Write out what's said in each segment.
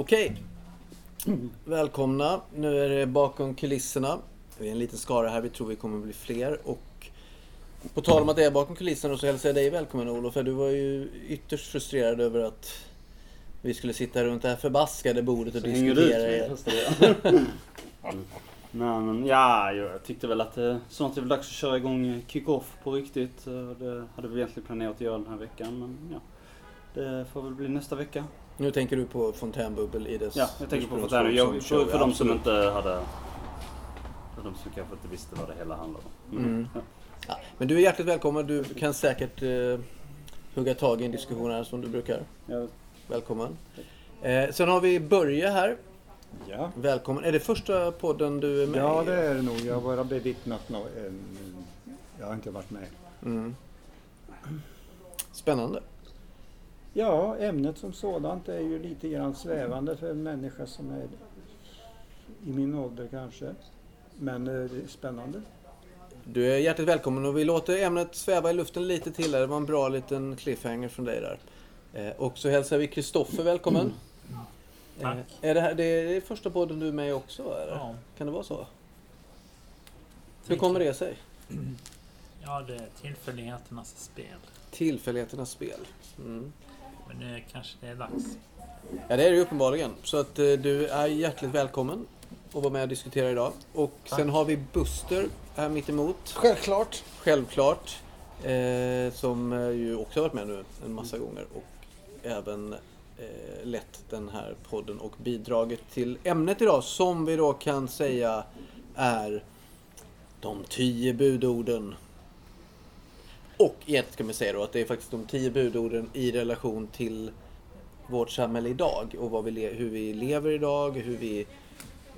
Okej. Välkomna. Nu är det bakom kulisserna. Vi är en liten skara här. Vi tror vi kommer bli fler. Och på tal om att det är bakom kulisserna så hälsar jag dig välkommen Olof. För du var ju ytterst frustrerad över att vi skulle sitta runt det här förbaskade bordet och Så hänger ut diskutera. mig er. fast det- Nej men ja, jag tyckte väl att det snart är väl dags att köra igång kick-off på riktigt. Det hade vi egentligen planerat att göra den här veckan men ja. Det får väl bli nästa vecka. Nu tänker du på fontänbubbel i dess Ja, jag tänker på vi Jag, för, för ja, de som inte hade... För de som kanske inte visste vad det hela handlade om. Mm. Ja. Ja, men du är hjärtligt välkommen. Du kan säkert eh, hugga tag i en diskussion här som du brukar. Ja. Välkommen. Eh, sen har vi Börje här. Ja. Välkommen. Är det första podden du är med ja, i? det är det nog. Jag har bara bevittnat nå- en... Jag har inte varit med. Mm. Spännande. Ja, ämnet som sådant är ju lite grann svävande för en människa som är i min ålder kanske. Men eh, det är spännande. Du är hjärtligt välkommen och vi låter ämnet sväva i luften lite till. Det var en bra liten cliffhanger från dig där. Eh, och så hälsar vi Kristoffer välkommen. Tack. Eh, är det, här, det är första podden du är med i också? Eller? Ja. Kan det vara så? Hur kommer det sig? Ja, det är tillfälligheternas spel. Tillfälligheternas spel. Mm. Men nu kanske det är dags. Ja, det är det ju uppenbarligen. Så att eh, du är hjärtligt välkommen att vara med och diskutera idag. Och sen har vi Buster här mitt emot. Självklart. Självklart. Eh, som eh, ju också har varit med nu en massa gånger. Och även eh, lett den här podden och bidragit till ämnet idag. Som vi då kan säga är de tio budorden. Och egentligen kan man säga då att det är faktiskt de tio budorden i relation till vårt samhälle idag och vad vi hur vi lever idag, hur vi...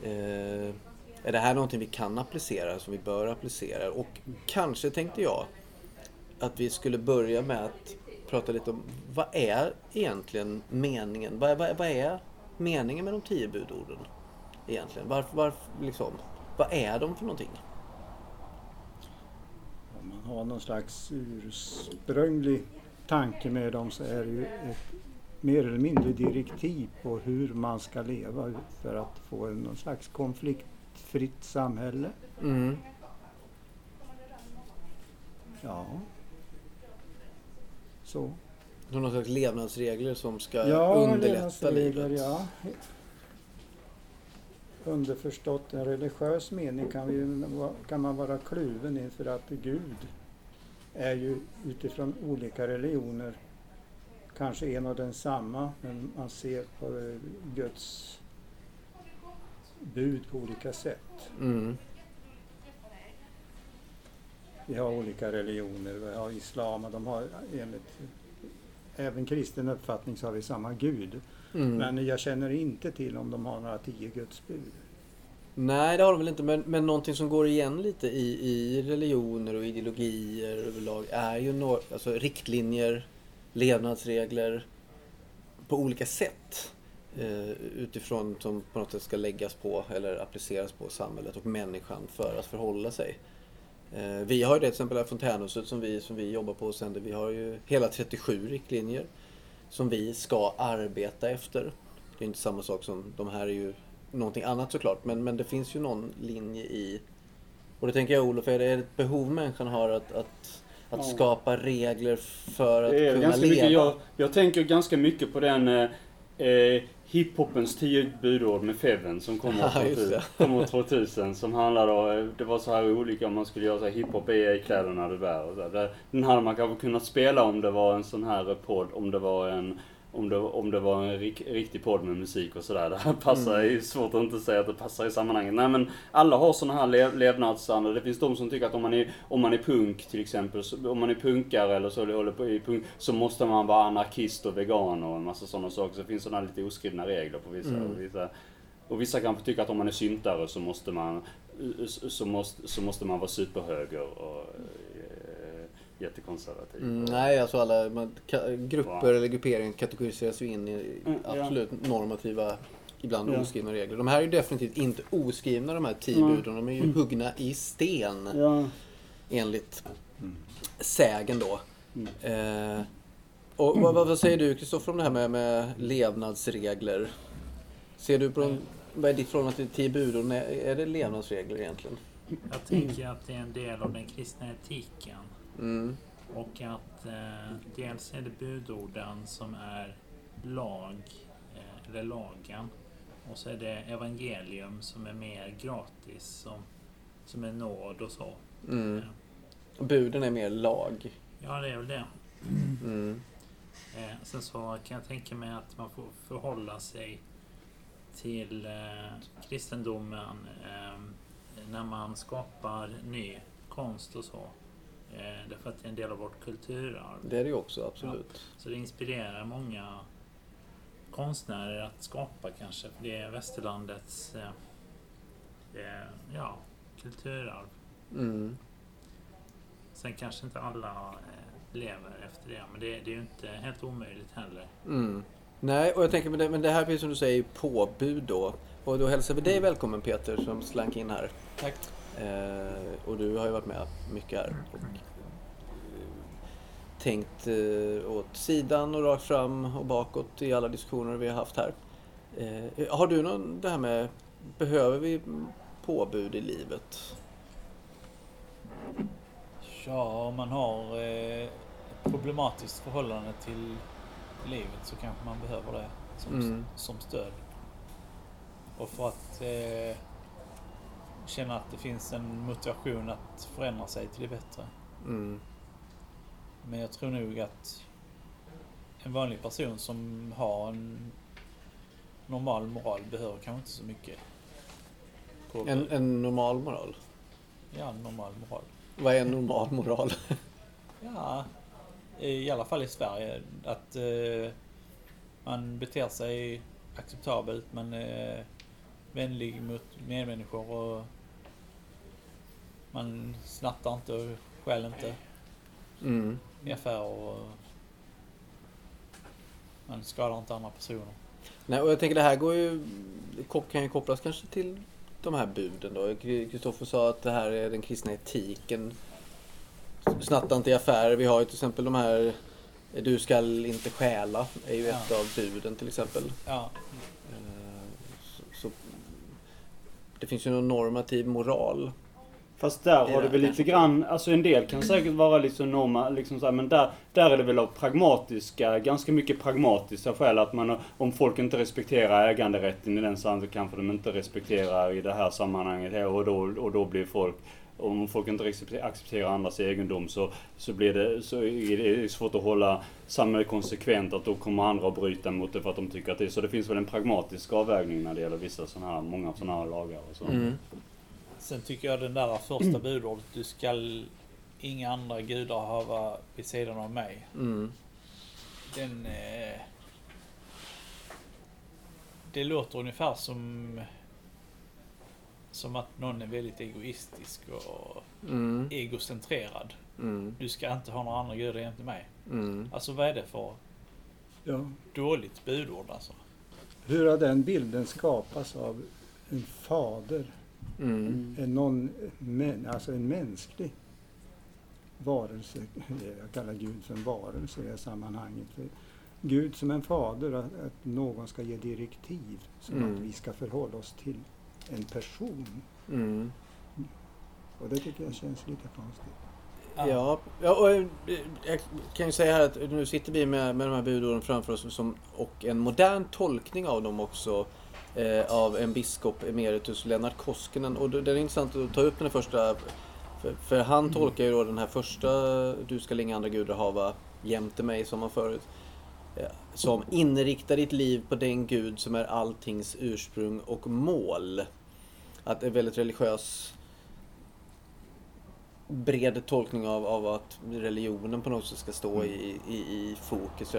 Eh, är det här någonting vi kan applicera, som vi bör applicera? Och kanske tänkte jag att vi skulle börja med att prata lite om vad är egentligen meningen? Vad, vad, vad är meningen med de tio budorden? Egentligen? Varför, varför liksom? Vad är de för någonting? Man har någon slags ursprunglig tanke med dem så är det ju ett mer eller mindre direktiv på hur man ska leva för att få en, någon slags konfliktfritt samhälle. Mm. Ja. Så. Någon slags levnadsregler som ska Ja, underlätta livet. ja. Underförstått en religiös mening kan, vi, kan man vara kluven inför att Gud är ju utifrån olika religioner kanske en och densamma men man ser på eh, Guds bud på olika sätt. Mm. Vi har olika religioner, vi har islam och de har enligt även kristen uppfattning så har vi samma Gud. Mm. Men jag känner inte till om de har några tio gudsbud. Nej, det har de väl inte. Men, men någonting som går igen lite i, i religioner och ideologier överlag är ju no, alltså riktlinjer, levnadsregler på olika sätt. Eh, utifrån som på något sätt ska läggas på eller appliceras på samhället och människan för att förhålla sig. Eh, vi har ju det till exempel här Fontänhuset som vi, som vi jobbar på och sänder. Vi har ju hela 37 riktlinjer som vi ska arbeta efter. Det är inte samma sak som de här är ju någonting annat såklart. Men, men det finns ju någon linje i... Och det tänker jag Olof, är det ett behov människan har att, att, att Ja. skapa regler för att kunna leva? jag, jag tänker ganska mycket på den eh, hiphopens tio budord med Feven som Ja, just 2000, det. kommer 2000 som handlar då, eh, det var så här olika om man skulle göra så här hiphop är i kläderna du bär och så där. Den hade man kanske kunnat spela om det var en sån här podd, om det var en om det, om det var en rik, riktig podd med musik och sådär. Det passar, Mm. svårt att inte säga att det passar i sammanhanget. Nej men alla har såna här lev, levnadsstandarder. Det finns de som tycker att om man är, om man är punk till exempel, så, om man är punkare eller så, eller håller på i punk, så måste man vara anarkist och vegan och en massa sådana saker. Så det finns sådana lite oskrivna regler på vissa. Mm. Vissa och vissa kanske tycker att om man är syntare så måste man, så måste, så måste man vara superhöger och jättekonservativ. Mm, nej, alltså alla man, ka, grupper Ja. eller grupperingar kategoriseras ju in i Mm, ja. absolut normativa, ibland Ja. oskrivna regler. De här är ju definitivt inte oskrivna de här tio buden. De är ju huggna i sten Ja. enligt Mm. sägen då. Mm. Eh, och vad, vad säger du Kristoffer om det här med, med levnadsregler? Ser du på de, vad är ditt förhållande till tio budorden? Är, är det levnadsregler egentligen? Jag tänker att det är en del av den kristna etiken. Mm. Och att eh, dels är det budorden som är lag, eh, eller lagen. Och så är det evangelium som är mer gratis, som, som är nåd och så. Mm. Eh, Buden är mer lag. Ja, det är väl det. Mm. Eh, sen så kan jag tänka mig att man får förhålla sig till eh, kristendomen eh, när man skapar ny konst och så. Eh, därför att det är en del av vårt kulturarv. Det är det ju också, absolut. Så det inspirerar många konstnärer att skapa kanske. För det är västerlandets eh, eh, ja, kulturarv. Mm. Sen kanske inte alla eh, lever efter det. Men det, det är ju inte helt omöjligt heller. Mm. Nej, och jag tänker, men det, men det här precis som du säger, påbud då. Och då hälsar vi dig välkommen Peter som slank in här. Tack. Eh, och du har ju varit med mycket här. Och, eh, tänkt eh, åt sidan och rakt fram och bakåt i alla diskussioner vi har haft här. Har du någon, det här med, behöver vi påbud i livet? Ja, om man har eh, problematiskt förhållande till livet så kanske man behöver det som, Mm. som stöd. Och för att eh, känna att det finns en motivation att förändra sig till det bättre. Mm. Men jag tror nog att en vanlig person som har en normal moral behöver kanske inte så mycket. En, en normal moral? Ja, en normal moral. Vad är en normal moral? Ja, i alla fall i Sverige. Att eh, man beter sig acceptabelt, man är vänlig mot medmänniskor och man snattar inte och stjäl inte Mm. i affärer och man skadar inte andra personer. Nej, och jag tänker det här går ju, kan ju kopplas kanske till de här buden då. Kristoffer sa att det här är den kristna etiken. Snatta inte i affärer. Vi har ju till exempel de här Du skall inte stjäla är ju ett Ja. av buden till exempel. Ja, Eh, Så, så, det finns ju någon normativ moral. Fast där har det det väl lite grann, alltså en del kan säkert vara liksom norma, liksom så här, men där, där är det väl av pragmatiska, ganska mycket pragmatiska skäl att man, om folk inte respekterar äganderätten i den så kanske de inte respekterar i det här sammanhanget här och då, och då blir folk om folk inte accepterar- andras egendom så, så blir det, så är det svårt att hålla samhället konsekvent att då kommer andra att bryta mot det för att de tycker att det är så. Det finns väl en pragmatisk avvägning när det gäller vissa sådana här, många sådana här lagar och så. Mm. Sen tycker jag den där första budordet, du skall inga andra gudar hava vid sidan av mig. Mm. Den... Eh, det låter ungefär som... Som att någon är väldigt egoistisk och Mm. egocentrerad. Mm. Du ska inte ha några andra gudar jämte mig. Mm. Alltså vad är det för Ja. dåligt budord alltså? Hur har den bilden skapats av en fader? Mm. En, någon, men, alltså en mänsklig varelse. Jag kallar Gud för en varelse i det här sammanhanget. För Gud som en fader, att, att någon ska ge direktiv som Mm. att vi ska förhålla oss till en person. Mm. Och det tycker jag känns lite konstigt. Ja, ja och eh, jag kan ju säga här att nu sitter vi med, med de här budorden framför oss som, och en modern tolkning av dem också eh, av en biskop emeritus Lennart Koskinen. Och det det är intressant att ta upp den första för, för han tolkar ju då den här första Du skall inga andra gudar hava jämte mig som han förut som inrikta ditt liv på den Gud som är alltings ursprung och mål. Att det är väldigt religiös bred tolkning av, av att religionen på något sätt ska stå i, i, i fokus. Så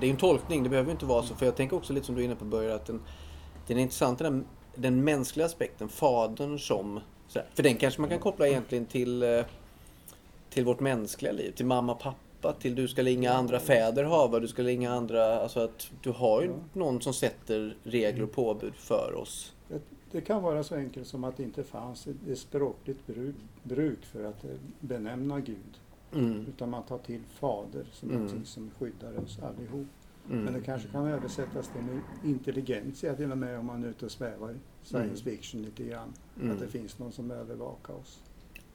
Det är en tolkning, det behöver inte vara så. För jag tänker också lite som du är inne på Börje, att den, den är intressant den, den mänskliga aspekten, fadern som... För den kanske man kan koppla egentligen till, eh, till vårt mänskliga liv, till mamma, pappa, till du ska inga andra fäder hava, du ska inga andra... Alltså att du har ju Ja. någon som sätter regler och påbud för oss. Det, det kan vara så enkelt som att det inte fanns ett, språkligt bruk, bruk för att eh, benämna Gud. Mm. Utan man tar till fader som Mm. någonting som skyddar oss allihop. Mm. Men det kanske kan översättas till intelligentia till och med om man är ute och svävar science fiction lite grann. Mm. Att det finns någon som övervakar oss.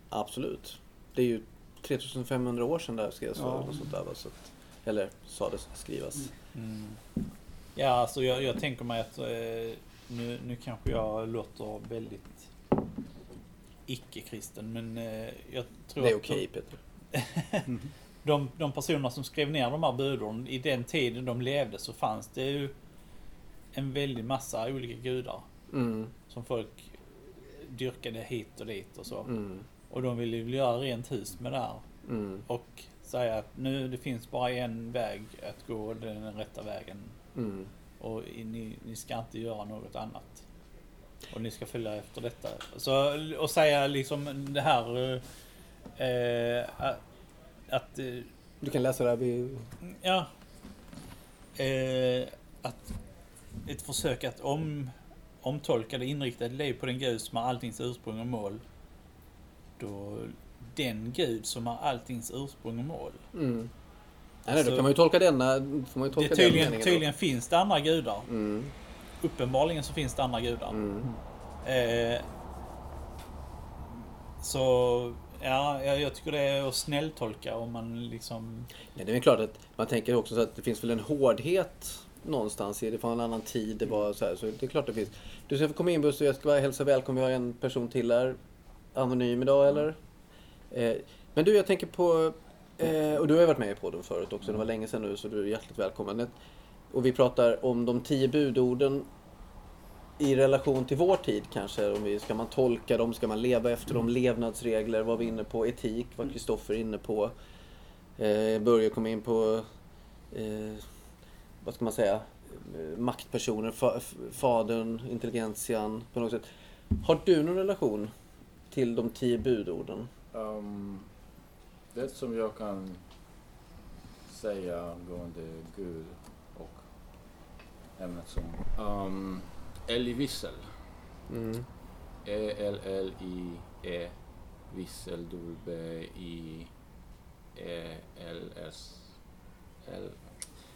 Absolut. Det är ju 3500 år sedan det här skrevs Ja. och sånt där. va, Så att, eller sades skrivas. Mm. Ja, alltså jag, jag tänker mig att eh, nu, nu kanske jag låter väldigt icke-kristen, men eh, jag tror Det är okej Peter. de, de personerna som skrev ner de här budorden, i den tiden de levde så fanns det ju en väldig massa olika gudar Mm. som folk dyrkade hit och dit och så. Mm. Och de ville ju göra rent hus med det här. Mm. Och säga att nu det finns bara en väg att gå, det är den rätta vägen. Mm. Och ni, ni ska inte göra något annat. Och ni ska följa efter detta. Så, och säga liksom det här eh, eh, att, att eh, Du kan läsa det här vid... Ja. Eh, att ett försök att om, omtolka det inriktade liv på den gud som har alltings ursprung och mål. Då den gud som har alltings ursprung och mål. Mm. Nej, nej, Alltså- då kan man ju tolka denna... Får man ju Det tolka den tydligen, då. tydligen finns det andra gudar. Mm. Uppenbarligen så finns det andra gudar. Mm. Eh, så ja, jag, tycker det är att snälltolka om man liksom... Ja, det är klart att man tänker också så att det finns väl en hårdhet någonstans i det. från en annan tid. Det var så här, så det är klart det finns. Du ska få komma in Buster, jag ska bara hälsa välkommen. Vi har en person till här. Anonym idag eller? Eh, men du, jag tänker på... Eh, och du har ju varit med i podden förut också. Det var länge sedan nu så du är hjärtligt välkommen. Och vi pratar om de tio budorden i relation till vår tid kanske. Om vi, ska man tolka dem? Ska man leva efter dem? Levnadsregler var vi inne på. Etik var Kristoffer inne på. Eh, Börje kom in på, eh, vad ska man säga, maktpersoner, fa, fadern, intelligentian på något sätt. Har du någon relation till de tio budorden? Um, det som jag kan säga angående Gud och ämnet som um, älgvissel. Mm. E-L-L-I-E vissel W-I-E-L-S L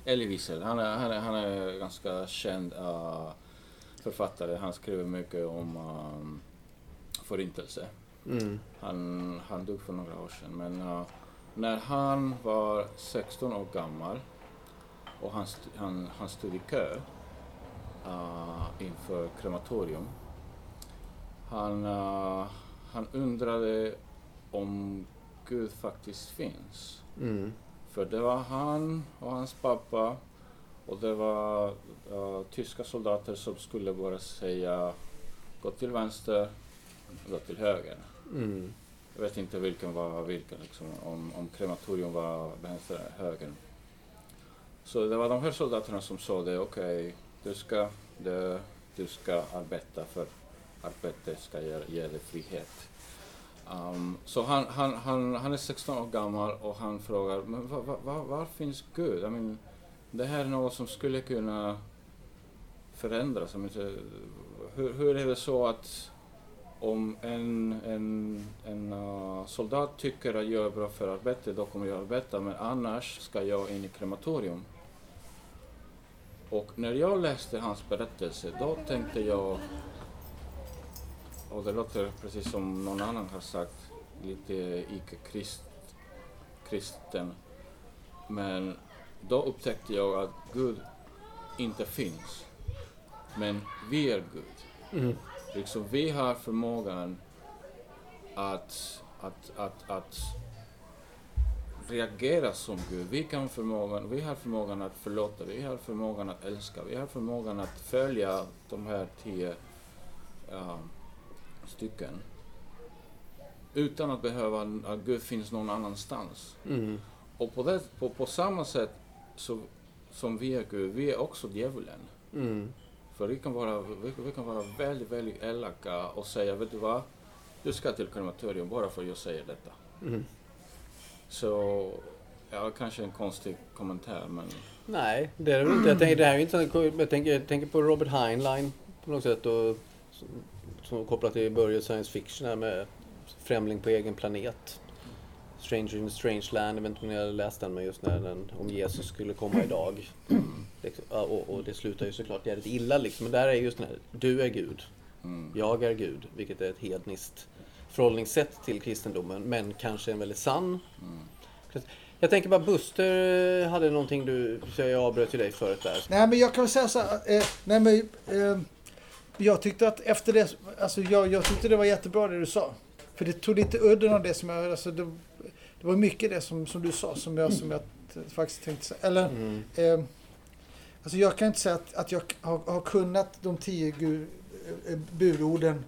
Älgvissel. Han är, han, är, han är ganska känd uh, författare. Han skriver mycket om um, förintelse. Mm. Han, han dog för några år sedan. Men uh, när han var 16 år gammal och han, st- han, han stod i kö uh, inför krematorium. Han, uh, han undrade om Gud faktiskt finns. Mm. För det var han och hans pappa och det var uh, tyska soldater som skulle bara säga gå till vänster, gå till höger. Mm. Jag vet inte vilken var vilken, liksom, om, om krematorium var vänster höger. Så det var de här soldaterna som sa det, okej, du, ska, det, du ska arbeta för arbete ska ge, ge dig frihet. Um, så han, han, han, han är 16 år gammal och han frågar, men var, var, var, var finns Gud? I mean, det här är något som skulle kunna förändras. Jag menar, hur, hur är det så att om en, en, en uh, soldat tycker att jag är bra för arbete, då kommer jag arbeta, men annars ska jag in i krematorium. Och när jag läste hans berättelse, då tänkte jag, och det låter precis som någon annan har sagt, lite icke-kristen, men då upptäckte jag att Gud inte finns. Men vi är Gud. Mm. Liksom, vi har förmågan att, att, att, att reagera som Gud. Vi, kan förmågan, vi har förmågan att förlåta, vi har förmågan att älska, vi har förmågan att följa de här tio ja, stycken. Utan att behöva att Gud finns någon annanstans. Mm. Och på, det, på, på samma sätt så, som vi är Gud, vi är också djävulen. Mm. För vi kan vara, vi, vi kan vara väldigt, väldigt elaka och säga, vet du vad? Du ska till krematorium bara för att jag säger detta. Mm. Så, ja, kanske en konstig kommentar, men Nej, det är det inte. Jag tänker, det här är inte jag tänker, jag tänker på Robert Heinlein på något sätt. Och, som, som kopplat till Börje science fiction här med Främling på egen planet. Stranger in a strange land. Jag vet inte om ni har läst den, men just när den om Jesus skulle komma idag. Liksom, och, och det slutar ju såklart jävligt illa liksom. Men där är just den här, du är Gud, Mm. jag är Gud. Vilket är ett hedniskt förhållningssätt till kristendomen. Men kanske en väldigt sann. Mm. Jag tänker bara Buster hade någonting du, så jag avbröt ju dig förut där. Nej men jag kan väl säga så här. Eh, nej, men, eh, jag tyckte att efter det, alltså jag, jag tyckte det var jättebra det du sa. För det tog lite udden av det som jag, alltså det, det var mycket det som, som du sa som jag, som jag faktiskt tänkte säga. Eller, Mm. eh, alltså jag kan inte säga att, att jag har, har kunnat de tio gu, eh, budorden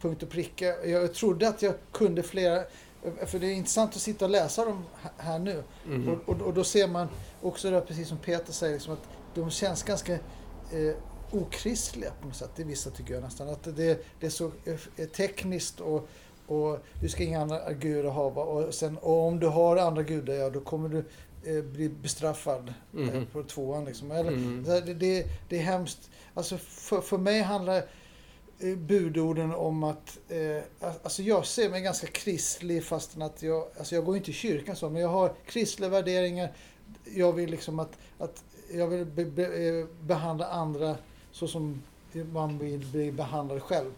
punkt och pricka. Jag trodde att jag kunde flera, eh, för det är intressant att sitta och läsa dem här- nu. Mm. Och, och, och då ser man också det, precis som Peter säger, liksom att de känns ganska eh, okristliga på något sätt. Det vissa tycker jag nästan. Att det, det är så eh, tekniskt och, och du ska inga andra gudar ha. Och, sen, och om du har andra gudar, ja då kommer du eh, bli bestraffad Mhm. på tvåan. Liksom. Eller, Mm. det, det, det är hemskt. Alltså för, för mig handlar eh, budorden om att, eh, alltså jag ser mig ganska kristlig fastän att jag, alltså jag går inte i kyrkan så, men jag har kristliga värderingar. Jag vill liksom att, att jag vill be, be, eh, behandla andra så som man vill bli behandlad själv.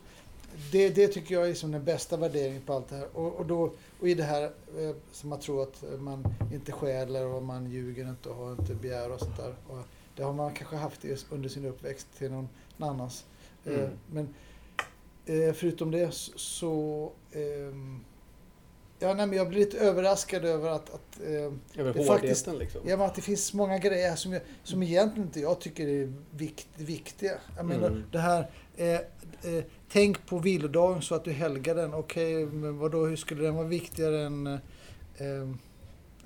Det, det tycker jag är liksom den bästa värderingen på allt det här. Och, och, då, och i det här eh, som man tror att man inte stjäler och man ljuger inte och har inte begär och sånt där. Och det har man kanske haft under sin uppväxt till någon annans. Eh, Mm. Men eh, förutom det så... ehm, ja, nej, men jag blir lite överraskad över att, att, eh, Över det faktiskt- liksom. ja, men att det finns många grejer som, jag, som egentligen inte jag tycker är vikt, viktiga. Jag menar Mm. det här... Eh, eh, tänk på vilodagen så att du helgar den. Okej, men vadå, hur skulle den vara viktigare än... Eh,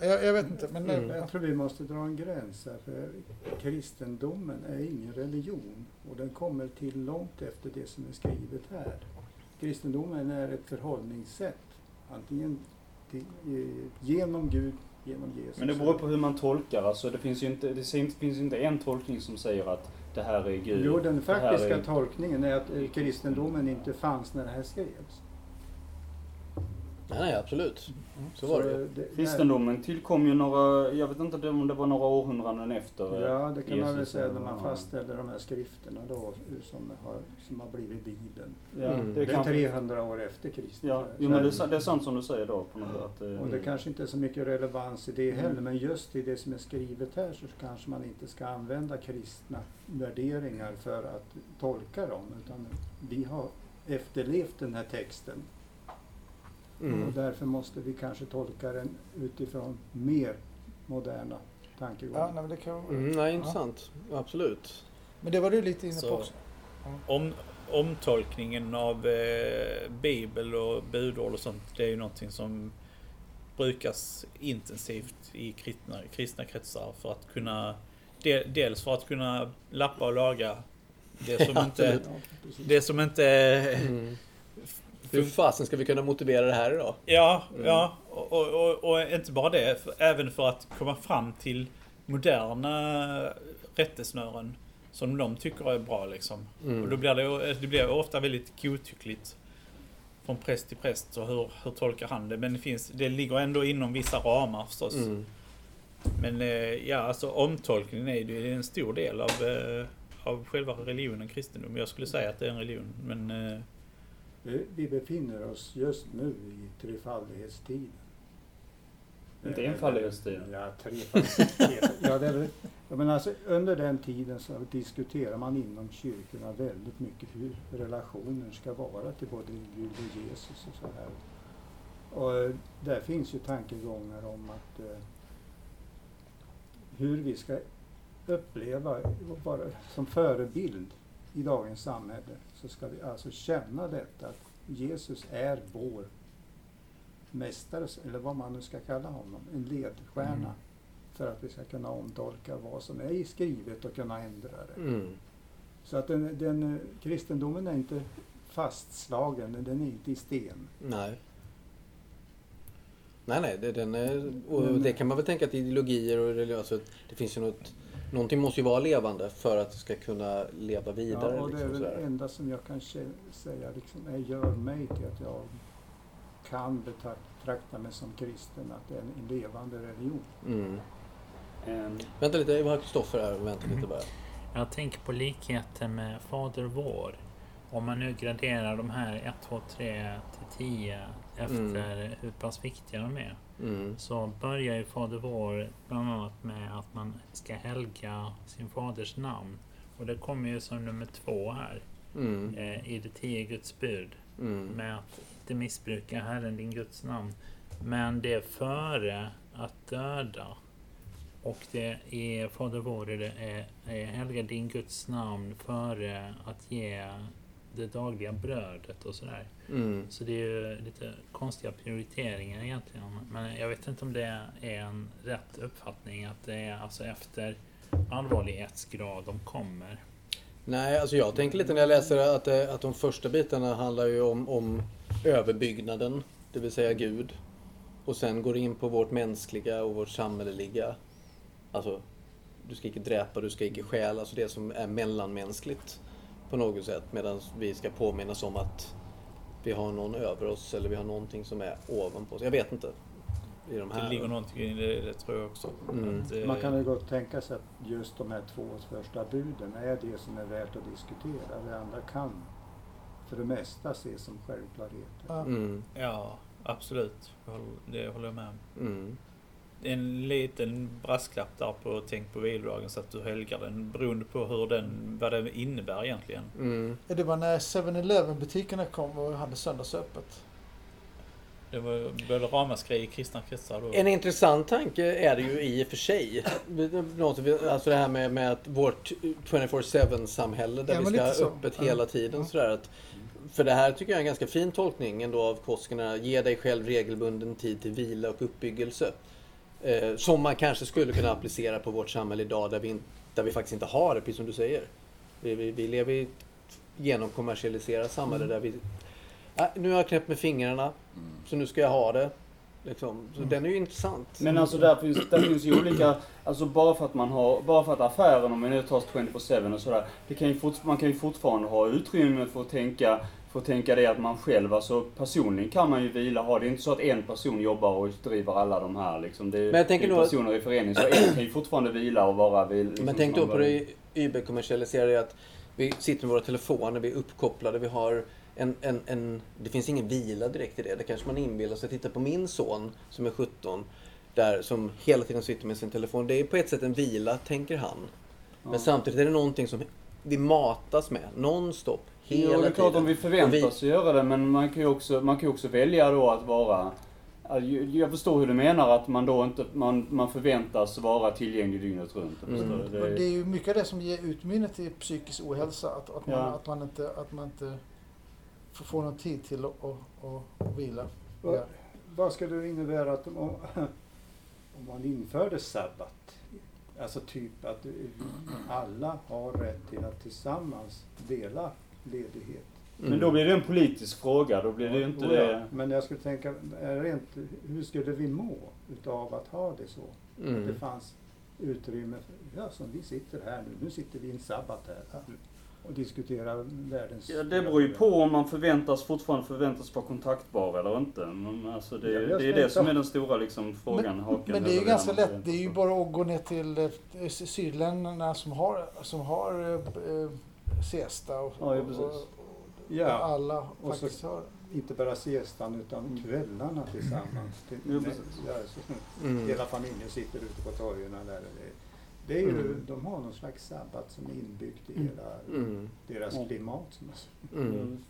jag, jag vet inte, men... Mm. Jag tror vi måste dra en gräns här, för kristendomen är ingen religion och den kommer till långt efter det som är skrivet här. Kristendomen är ett förhållningssätt, antingen till, eh, genom Gud, genom Jesus. Men det beror på hur man tolkar. Alltså det finns ju inte, det finns inte en tolkning som säger att det här är Gud. Jo, den faktiska är- tolkningen är att kristendomen inte fanns när det här skrevs. Nej, nej, absolut. Så var det ju. det- Kristendomen tillkom ju några, jag vet inte om det var några århundraden efter. eh, Ja, det kan man väl Jesus säga eller när man vad. fastställer de här skrifterna då som har, som har blivit Bibeln. Ja, Mm. det Det är kan, 300 år efter Kristus. ja, Så jo, men det, är, det är sant som du säger då. På något sätt, att, eh, Och det kanske inte är så mycket relevans i det heller, Mm. men just i det som är skrivet här så kanske man inte ska använda kristna värderingar för att tolka dem, utan vi har efterlevt den här texten och Mm. därför måste vi kanske tolka den utifrån mer moderna ja, tankegångar. nej, men det kan Mm, nej, intressant. Absolut. Men det var du lite inne på Så- också. Om, omtolkningen av eh, bibel och budord och sånt, det är ju någonting som brukas intensivt i kristna, kristna kretsar för att kunna de, Dels för att kunna lappa och laga det som inte. Ja, det som inte Mm. Hur fasen ska vi kunna motivera det här idag? Ja, Mm. ja. Och, och, och, inte bara det, för, även för att komma fram till moderna rättesnören som de tycker är bra liksom. Mm. Och då blir det, det blir ofta väldigt godtyckligt från präst till präst och hur, hur tolkar han det? Men det, finns, det ligger ändå inom vissa ramar förstås. Mm. Men eh, ja, alltså omtolkningen är ju en stor del av, eh, av själva religionen kristendom. Jag skulle säga att det är en religion, men eh, Vi- befinner oss just nu i trefaldighetstiden. Inte enfaldighetstiden. Ja, trefaldighetstiden. ja, det är, väl- ja, men alltså, under den tiden så diskuterar man inom kyrkorna väldigt mycket hur relationen ska vara till både Gud och Jesus och så här. Och eh, där finns ju tankegångar om att eh, hur vi ska uppleva, bara som förebild i dagens samhälle, så ska vi alltså känna detta att Jesus är vår mästare, eller vad man nu ska kalla honom, en ledstjärna. Mm. För att vi ska kunna omtolka vad som är skrivet och kunna ändra det. Mm. Så att den, den, kristendomen är inte fastslagen, den är inte i sten. Nej. Nej, nej, det, den är, och det kan man väl tänka att ideologier och religion, alltså, det finns ju något, någonting måste ju vara levande för att det ska kunna leva vidare. Ja, och det är liksom, väl det enda som jag kan säga liksom, är, gör mig till att jag kan betrakta mig som kristen, att det är en levande religion. Mm. Ehm, Vänta lite, vi har Kristoffer här. Vänta lite bara. Jag tänker på likheten med Fader vår. Om man nu graderar de här 1, 2, 3 till 10 efter hur pass viktiga de är. Mm. Så börjar ju Fader vår bland annat med att man ska helga sin faders namn. Och det kommer ju som nummer två här Mm. eh, i det tio Guds bud. Mm. Med att inte missbruka Herren din Guds namn. Men det är före att döda. Och det är Fader vår det är, är helga din Guds namn före att ge det dagliga brödet och sådär. Mm. Så det är ju lite konstiga prioriteringar egentligen. Men jag vet inte om det är en rätt uppfattning att det är alltså efter allvarlighetsgrad de kommer. Nej, alltså jag tänker lite när jag läser att, det- att de första bitarna handlar ju om, om överbyggnaden, det vill säga Gud. Och sen går det in på vårt mänskliga och vårt samhälleliga. Alltså, du ska icke dräpa, du ska icke stjäla, alltså det som är mellanmänskligt på något sätt. Medan vi ska påminnas om att vi har någon över oss eller vi har någonting som är ovanpå oss. Jag vet inte. I de Det här. ligger någonting i det, det tror jag också. Mm. Att, eh, Man kan ju gott tänka sig att just de här två första buden är det som är värt att diskutera. Det andra kan för det mesta ses som självklarheter. Ja. Mm, Ja, absolut. Det håller jag med om. mm, En liten brasklapp där på Tänk på vilodagen så att du helgar den beroende på hur den, vad det innebär egentligen. mm. Det var när 7-Eleven butikerna kom och hade söndagsöppet. Det var både ramaskri i kristna kretsar då. En intressant tanke är det ju i och för sig. Alltså det här med, med att vårt 24-7 samhälle där Ja, vi ska ha så. öppet hela tiden. Ja. Sådär att, för det här tycker jag är en ganska fin tolkning ändå av Koskerna. Ge dig själv regelbunden tid till vila och uppbyggelse. Eh, som man kanske skulle kunna applicera på vårt samhälle idag där vi, in, där vi faktiskt inte har det, precis som du säger. Vi, vi, vi lever i ett genomkommersialiserat samhälle där vi... Ah, nu har jag knäppt med fingrarna, Mm. så nu ska jag ha det. Liksom. Så den är ju intressant. Men alltså där finns, där finns ju olika, alltså bara för att man har, bara för att affären, om vi nu tar 24-7 och sådär, det kan ju fort, man kan ju fortfarande ha utrymme för att tänka, att tänka det att man själv, alltså personligen kan man ju vila, ha det är inte så att en person jobbar och driver alla de här liksom. Det är, Men jag tänker det är då- personer i förening, så en kan ju fortfarande vila och vara vid... Liksom, Men tänk då på det überkommersialiserade att vi sitter med våra telefoner, vi är uppkopplade, vi har en, en, en... Det finns ingen vila direkt i det. Det kanske man inbillar sig. Titta på min son som är 17, där, som hela tiden sitter med sin telefon. Det är på ett sätt en vila, tänker han. Men Ja. samtidigt är det någonting som vi matas med, nonstop, hela Jo, det är tiden. klart om vi förväntas göra det, men man kan ju också, man kan också välja då att vara... Jag förstår hur du menar att man då inte, man, man förväntas vara tillgänglig dygnet runt. Mm. det. Och det är ju mycket det som ger utmynning till psykisk ohälsa. Att, att, man, Ja. att, man, inte, att man inte får, får någon tid till att och, och, och vila. Vad- Ja. Vad skulle det innebära att om, om man införde sabbat? Alltså typ att alla har rätt till att tillsammans dela ledighet. Men då blir det en politisk fråga, då blir det ju inte ja. det... Men jag skulle tänka, det inte, hur skulle vi må utav att ha det så? Att det Mm. fanns utrymme, för, ja som vi sitter här nu, nu sitter vi i en sabbat här och diskuterar världens... Ja, det beror ju på om man förväntas, fortfarande förväntas vara kontaktbar eller inte. Men alltså det, Ja, det är det inte- som är den stora liksom, frågan, haken. Men det är ju ganska lätt. Det är ju bara att gå ner till eh, sydländerna som har, som har eh, eh, siesta och, Ja, ja, och, precis. och, Ja, alla och så- faktiskt har inte bara siestan utan kvällarna tillsammans. Jo, precis. ja, så, Mm. Hela familjen sitter ute på torgen där. Det, det är ju, Mm. De har någon slags sabbat som är inbyggt i Mm. hela Mm. deras Mm. klimat. Jag. Mm. Mm.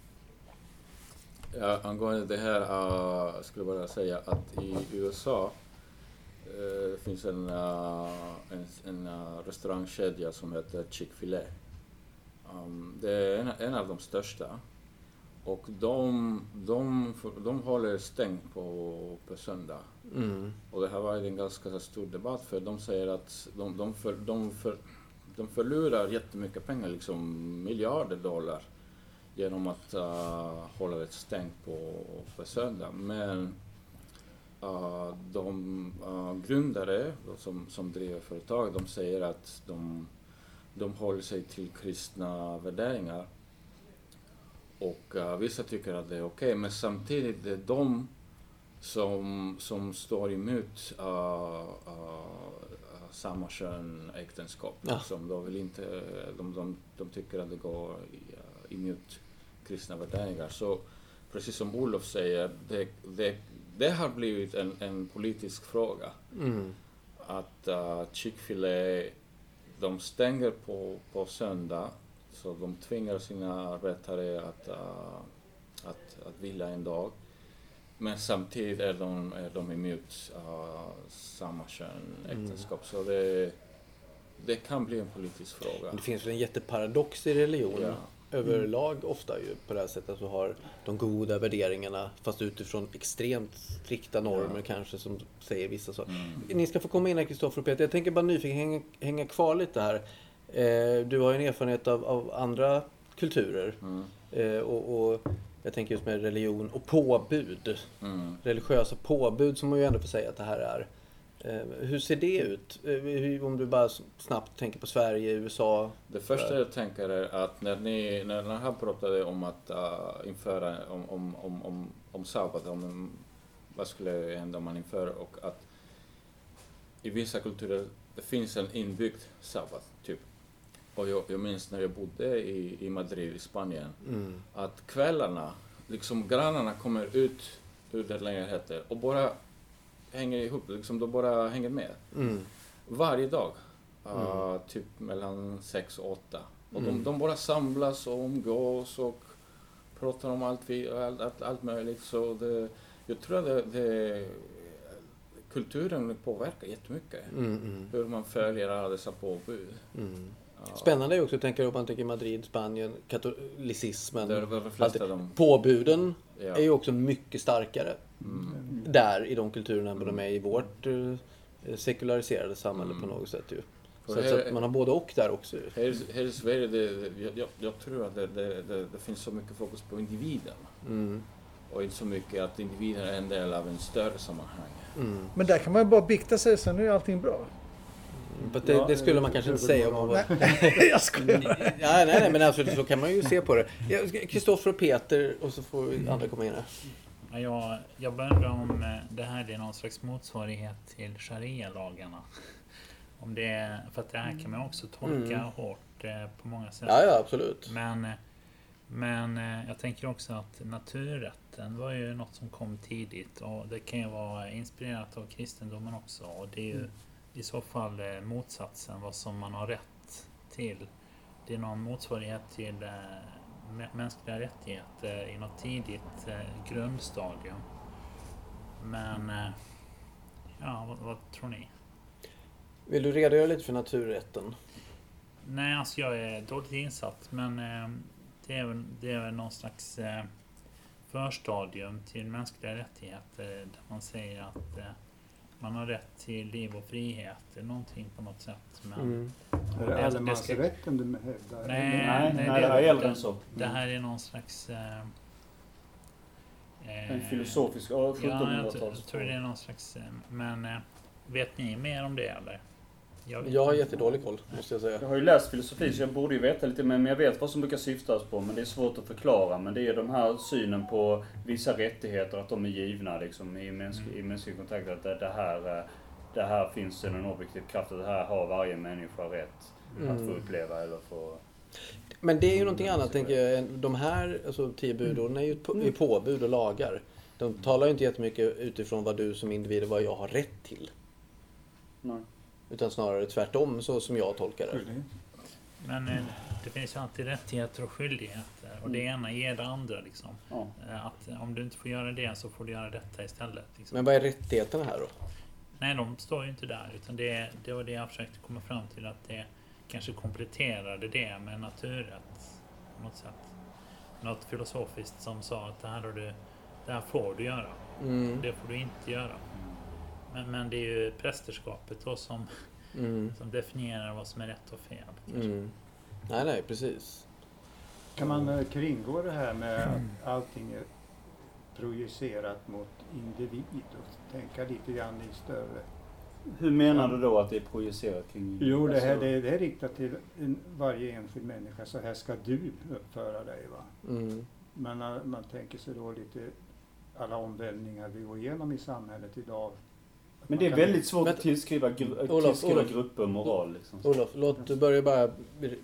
Ja, angående det här, uh, jag skulle bara säga att i USA det finns en, uh, en, en uh, restaurangkedja som heter Chick-fil-A. Um, det är en, en av de största. Och de, de, de håller stängt på, på söndag. Mm. Och det här var ju en ganska stor debatt för de säger att de, de, för, de, för, de förlorar jättemycket pengar, liksom miljarder dollar genom att uh, hålla det stängt på, på söndag. Men uh, de uh, grundare som, som driver företag, de säger att de, de håller sig till kristna värderingar. Och uh, vissa tycker att det är okej, men samtidigt det är de som, som står emot uh, uh, samma kön äktenskap. Ja. Liksom. De, vill inte, de, de, de tycker att det går emot kristna värderingar. Så precis som Olof säger, det, det, det har blivit en, en politisk fråga. Mm. Att uh, Chick-fil-A, de stänger på, på söndag, så de tvingar sina arbetare att, uh, att, att vila en dag. Men samtidigt är de, är de emot uh, samma kön äktenskap. Så det, det kan bli en politisk fråga. Det finns väl en jätteparadox i religion Ja. Överlag ofta ju på det här sättet att du har de goda värderingarna fast utifrån extremt strikta normer Ja. kanske som säger vissa saker. Mm. Ni ska få komma in här Kristoffer och Peter. Jag tänker bara nyfiken hänga, hänga kvar lite här. Eh, du har ju en erfarenhet av, av andra kulturer Mm. eh, och, och jag tänker just med religion och påbud. Mm. Religiösa påbud som man ju ändå får säga att det här är. Eh, hur ser det ut? Eh, om du bara snabbt tänker på Sverige, USA. Det första jag tänker är att när ni, när här pratade om att uh, införa, om, om, om, om, om sabbat, om vad skulle hända om man inför och att i vissa kulturer det finns en inbyggd sabbat, typ. Och jag, jag minns när jag bodde i, i Madrid i Spanien, Mm. att kvällarna, liksom grannarna kommer ut ur den lägenheten och bara hänger ihop, liksom de bara hänger med. Mm. Varje dag. Uh, typ mellan sex och åtta. Och Mm. de, de bara samlas och umgås och pratar om allt, allt, allt, allt möjligt. Så det, jag tror att det, det, kulturen påverkar jättemycket. Mm, mm, Hur man följer alla dessa påbud. mm. Spännande är också, tänker om man tänker Madrid, Spanien, katolicismen. Där, de flesta de, Påbuden ja. är ju också mycket starkare mm. där i de kulturerna än vad de är i vårt eh, sekulariserade samhälle Mm. på något sätt ju. Så, att- här- så att man har både och där också ju. Här, här i Sverige, det, jag, jag, tror att det, det, det, det finns så mycket fokus på individen. Mm. Och inte så mycket att individen är en del av en större sammanhang. Mm. Men där kan man ju bara bikta sig, sen är allting bra. Det, det skulle man kanske inte säga om man var... jag skojar. Ja, nej, nej, men alltså, så kan man ju se på det. Ja, Kristoffer och Peter och så får vi andra komma in här. Ja, jag, jag undrar om eh, det här är någon slags motsvarighet till sharia-lagarna. Om det för att det här kan man också tolka Mm. hårt eh, på många sätt. Ja, ja, absolut. Men, eh, men jag tänker också att naturrätten var ju något som kom tidigt och det kan ju vara inspirerat av kristendomen också. Och det är ju i så fall eh, motsatsen, vad som man har rätt till. Det är någon motsvarighet till eh, mä- mänskliga rättigheter i något tidigt eh, grundstadium. Men ja, vad, vad tror ni? Vill du redogöra lite för naturrätten? Nej, alltså jag är dåligt insatt men det, är väl, det är väl någon slags förstadium till mänskliga rättigheter där man säger att man har rätt till liv och frihet eller någonting på något sätt. Men Mm. Är Det- allemansrätten du hävdar? Nej, Nej, nej, nej, det är äldre än så. det här är någon slags... Eh, En filosofisk, ja, Ja, jag, tror- 1700-tals. jag tror det är någon slags... eh, Men eh, vet ni mer om det eller? Jag har jättedålig koll, måste jag säga. Jag har ju läst filosofi så jag borde ju veta lite mer, men jag vet vad som brukar syftas på. Men det är svårt att förklara. Men det är de här synen på vissa rättigheter, att de är givna liksom i, mänsk, i mänsklig kontakt. Att det, det, här, eh, det här finns en objektiv kraft, att det här har varje människa rätt att få Mm. uppleva eller få... Men det är ju någonting annat, tänker jag. De här alltså, tio budorden är ju på, är påbud och lagar. De talar ju inte jättemycket utifrån vad du som individ och vad jag har rätt till. Nej. Utan snarare tvärtom, så som jag tolkar det. Men eh, det finns ju alltid rättigheter och skyldigheter. Och det ena ger det andra liksom. Ja. Eh, Att om du inte får göra det så får du göra detta istället. Liksom. Men vad är rättigheterna här då? Nej, de står ju inte där. Utan det, det var det jag försökte komma fram till. Att det kanske kompletterade det med naturrätt. På något sätt. Något filosofiskt som sa att det här, har du, det här får du göra. Mm. Det får du inte göra. Men, men det är ju prästerskapet då som, Mm. som definierar vad som är rätt och fel. Mm. Nej, nej, precis. Kan man eh, kringgå det här med att allting är projicerat mot individ och tänka lite grann i större... Hur menar du då att det är projicerat kring... Jo, det här alltså- det, det är riktat till en, varje enskild människa. Så här ska du uppföra dig. Va? Mm. Men man tänker sig då lite alla omvälvningar vi går igenom i samhället idag Men det är väldigt svårt Men- att tillskriva, gru- Olof, tillskriva Olof. grupper moral. Liksom. Olof, låt du börja bara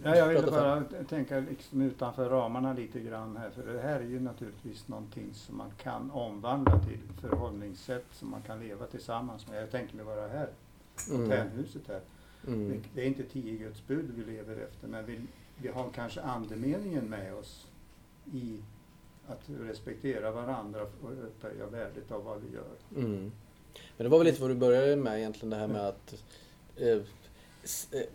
Ja, jag ville bara tänka liksom utanför ramarna lite grann här. För det här är ju naturligtvis någonting som man kan omvandla till förhållningssätt som man kan leva tillsammans med. Jag tänker mig vara här, Mm. fontänhuset här. Mm. Det- Det är inte tio Guds bud vi lever efter men vi, vi har kanske andemeningen med oss i att respektera varandra och upphöja värdet av vad vi gör. Mm. Men det var väl lite vad du började med egentligen det här med att eh, eh,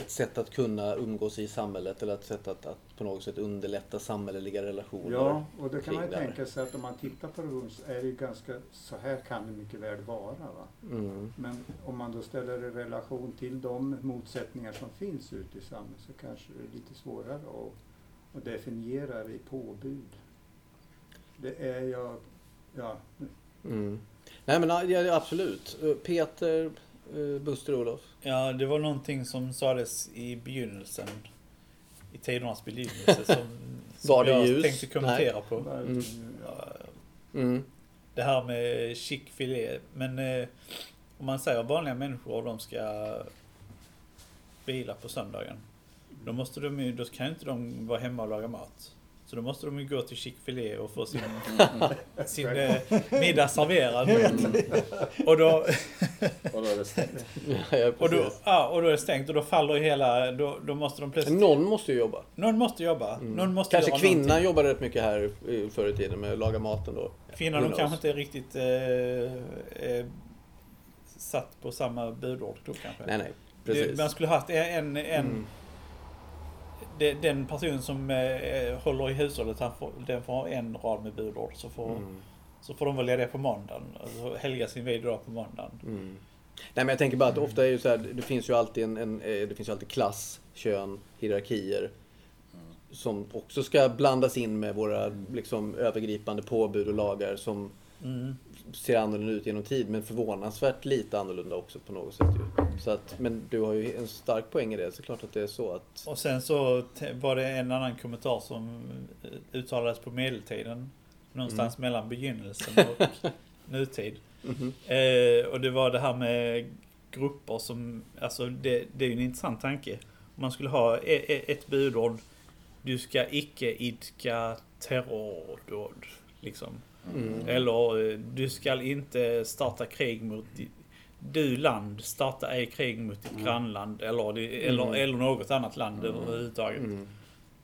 ett sätt att kunna umgås i samhället eller ett sätt att, att på något sätt underlätta samhälleliga relationer. Ja, och då kan man ju det tänka sig att om man tittar på det så är det ju ganska, så här kan det mycket väl vara. Va? Mm. Men om man då ställer det i relation till de motsättningar som finns ute i samhället så kanske det är lite svårare att, att definiera det i påbud. Det är jag, ja, Mm. Nej men ja, absolut. Eh, Peter, eh, Buster Olof. Ja, det var någonting som sades i begynnelsen. I tidernas begynnelse som, som Var det jag ljus? tänkte kommentera på. bara- Mm. ja. Mm. Det här med chick-filé. Men eh, om man säger vanliga människor och de ska vila på söndagen. Då, måste de ju, då kan inte de vara hemma och laga mat. Så då måste de ju gå till chick-filé och få sin, sin eh, middag serverad. Och då, Och då är det stängt. Ja, och, då, ja, och då är det stängt och då faller ju hela... Då, då måste de plötsligt... Någon måste ju jobba. Någon måste jobba. Mm. Någon måste Kanske kvinnan någonting. jobbade rätt mycket här eh, förr i tiden med att laga maten då. Kvinnan de kanske inte är riktigt eh, eh, satt på samma budord då kanske. Nej, nej. Precis. man skulle haft en, en Mm. Det, den person som eh, håller i hushållet, han får, den får ha en rad med budord. Så får, Mm. så får de välja det på måndagen. Alltså helga sin vilodag på måndagen. Mm. Nej men jag tänker bara att ofta är ju så här, det finns ju alltid en, en eh, det finns ju alltid klass, kön, hierarkier. Som också ska blandas in med våra liksom, övergripande påbud och lagar som Mm. Ser annorlunda ut genom tid men förvånansvärt lite annorlunda också på något sätt ju. Så att, men du har ju en stark poäng i det, så klart att det är så att... Och sen så var det en annan kommentar som eh, uttalades på medeltiden. Någonstans mellan begynnelsen och nutid. Mhm. Eh, och det var det här med grupper som, alltså det, det är ju en intressant tanke. Om man skulle ha e- e- ett budord, du ska icke idka terrordåd. Liksom. Mm. Eller eh, du ska inte starta krig mot du land, starta ej krig mot ditt grannland eller, det- eller, Mm. eller något annat land överhuvudtaget. Mm.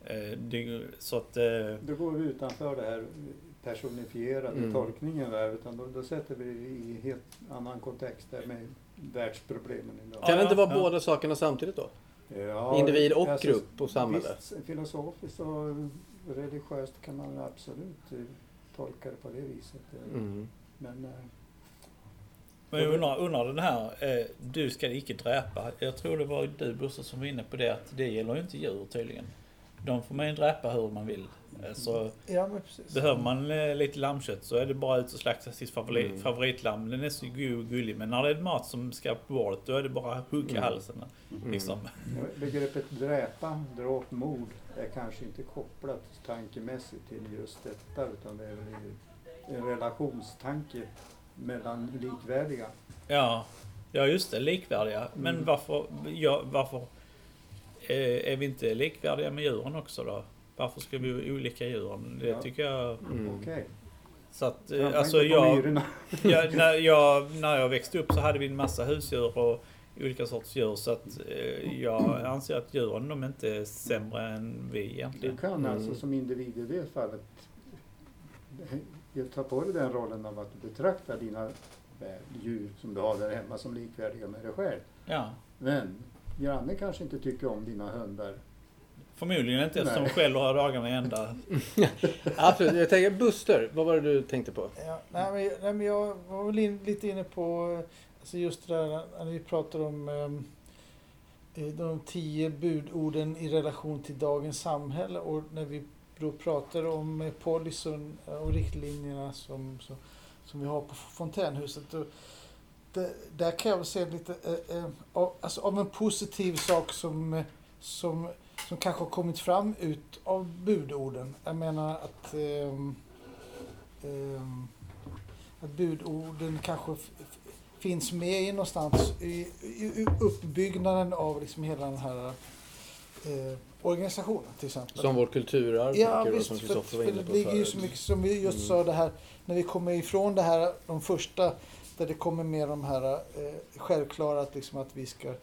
Eh, det, så att... Eh, Då går vi utanför det här personifierade Mm. tolkningen där utan då, då sätter vi det i helt annan kontext där med världsproblemen idag. Kan det inte vara ja. båda sakerna samtidigt då? Ja, Individ och alltså, grupp och samhälle? Visst, filosofiskt och religiöst kan man absolut tolka det på det viset. Mm. Men eh, Men jag undrar, undrar den här, eh, du ska icke dräpa. Jag tror det var du Bosse som var inne på det att det gäller ju inte djur tydligen. De får man ju dräpa hur man vill. Eh, Så Ja, behöver man eh, lite lammkött så är det bara ut och slakta sitt favorit, Mm. favoritlamm. Den är så god och gullig. Men när det är mat som ska på bordet då är det bara att hugga Mm. halsen. Liksom. begreppet dräpa, dråp, mord är kanske inte kopplat tankemässigt till just detta utan det är väl en relationstanke mellan likvärdiga. Ja, ja just det, likvärdiga. Men Mm. varför, ja, varför eh, är vi inte likvärdiga med djuren också då? Varför ska vi vara olika djuren? Det Ja. tycker jag... Mm. Okej. Så att, eh, alltså inte på jag, jag, när, jag, när jag växte upp så hade vi en massa husdjur och olika sorts djur. Så att eh, jag anser att djuren de är inte sämre än vi Du egentligen. kan Mm. alltså som individ i det fallet ta på dig den rollen av att du betraktar dina djur som du har där hemma som likvärdiga med dig själv. Ja. Men grannen kanske inte tycker om dina hundar. Förmodligen inte eftersom de skäller hela dagarna ända. Absolut. Jag tänker, Buster, vad var det du tänkte på? Ja, nej, men, nej, men jag var väl in, lite inne på alltså just det där när vi pratar om eh, de tio budorden i relation till dagens samhälle och när vi då pratar om eh, policyn och riktlinjerna som, som, som vi har på fontänhuset. Och det, där kan jag väl säga lite eh, eh, av, alltså av en positiv sak som, eh, som, som kanske har kommit fram ut av budorden. Jag menar att ehm, ehm, att budorden kanske finns med i någonstans i, i, uppbyggnaden av liksom hela den här eh, organisationen till exempel. Som vårt kulturarv, Ja visst, som för, var inne det på ligger ju så mycket som vi just Mm. sa det här när vi kommer ifrån det här, de första där det kommer med de här eh, självklara att, liksom, att vi ska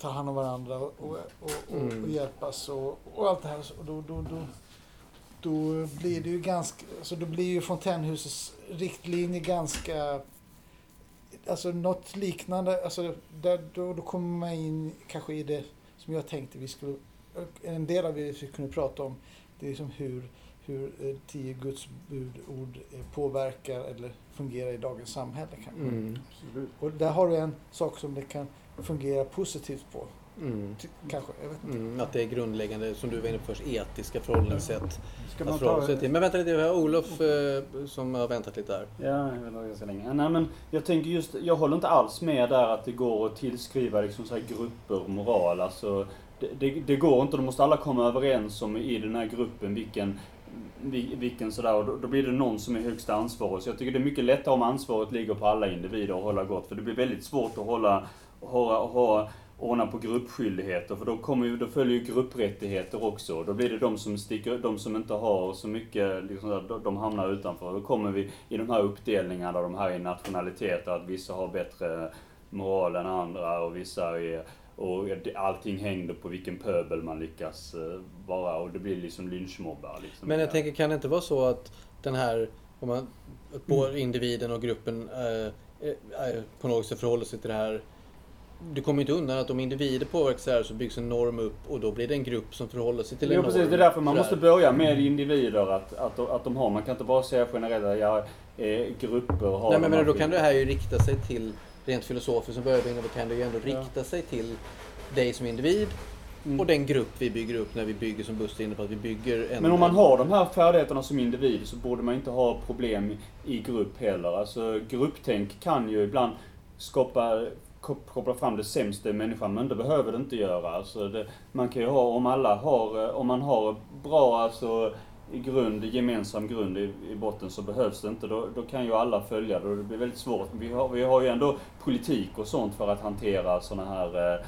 ta hand om varandra och, och, och, Mm. och hjälpas och, och allt det här. Och då, då, då, då blir det ju ganska, alltså då blir ju Fontänhusets riktlinjer ganska Alltså något liknande, alltså där, då, då kommer man in kanske i det som jag tänkte vi skulle, en del av det vi kunde prata om, det är liksom hur, hur eh, tio Guds budord eh, påverkar eller fungerar i dagens samhälle. Kanske. Mm. Och där har du en sak som det kan fungera positivt på. Mm. Kanske, jag vet inte. Mm, att det är grundläggande, som du var inne på först, etiska förhållningssätt. Ska man förhålla ta, sig till. Men vänta lite, vi har Olof eh, som har väntat lite där. Ja, jag vet inte ganska länge. Nej men jag tänker just, jag håller inte alls med där att det går att tillskriva liksom så här grupper moral. Alltså, det, det, det går inte, då måste alla komma överens om i den här gruppen vilken, vi- vilken sådär, och då, då blir det någon som är högsta ansvarig. Så jag tycker det är mycket lättare om ansvaret ligger på alla individer att hålla gott. För det blir väldigt svårt att hålla, ha, ha ordna på gruppskyldigheter för då, kommer ju, då följer ju grupprättigheter också. Då blir det de som sticker, de som inte har så mycket, liksom, de- hamnar utanför. Då kommer vi i de här uppdelningarna, de här i nationaliteter, att vissa har bättre moral än andra och vissa är och allting hängde på vilken pöbel man lyckas eh, vara och det blir liksom lynchmobbar. Liksom. Men jag tänker, kan det inte vara så att den här, om man, både individen och gruppen eh, eh, på något sätt förhåller sig till det här. Du kommer inte undan att om individer påverkas här så byggs en norm upp och då blir det en grupp som förhåller sig till en Jo norm. precis, det är därför man måste börja med individer att, att, att de har. Man kan inte bara säga generella, ja, eh, grupper har Nej men, men då kan det här ju rikta sig till, rent filosofiskt som börjar på, kan det ju ändå Ja. rikta sig till dig som individ Mm. och den grupp vi bygger upp när vi bygger, som Buster inne på, att vi bygger en... Men om man har de här färdigheterna som individ så borde man inte ha problem i grupp heller. Alltså grupptänk kan ju ibland skapa, koppla fram det sämsta i människan, men det behöver det inte göra. Alltså det, man kan ju ha, om alla har, eh, om man har bra alltså i grund, gemensam grund i, i botten så behövs det inte. Då, då kan ju alla följa det och det blir väldigt svårt. Vi har, vi har ju ändå politik och sånt för att hantera såna här eh,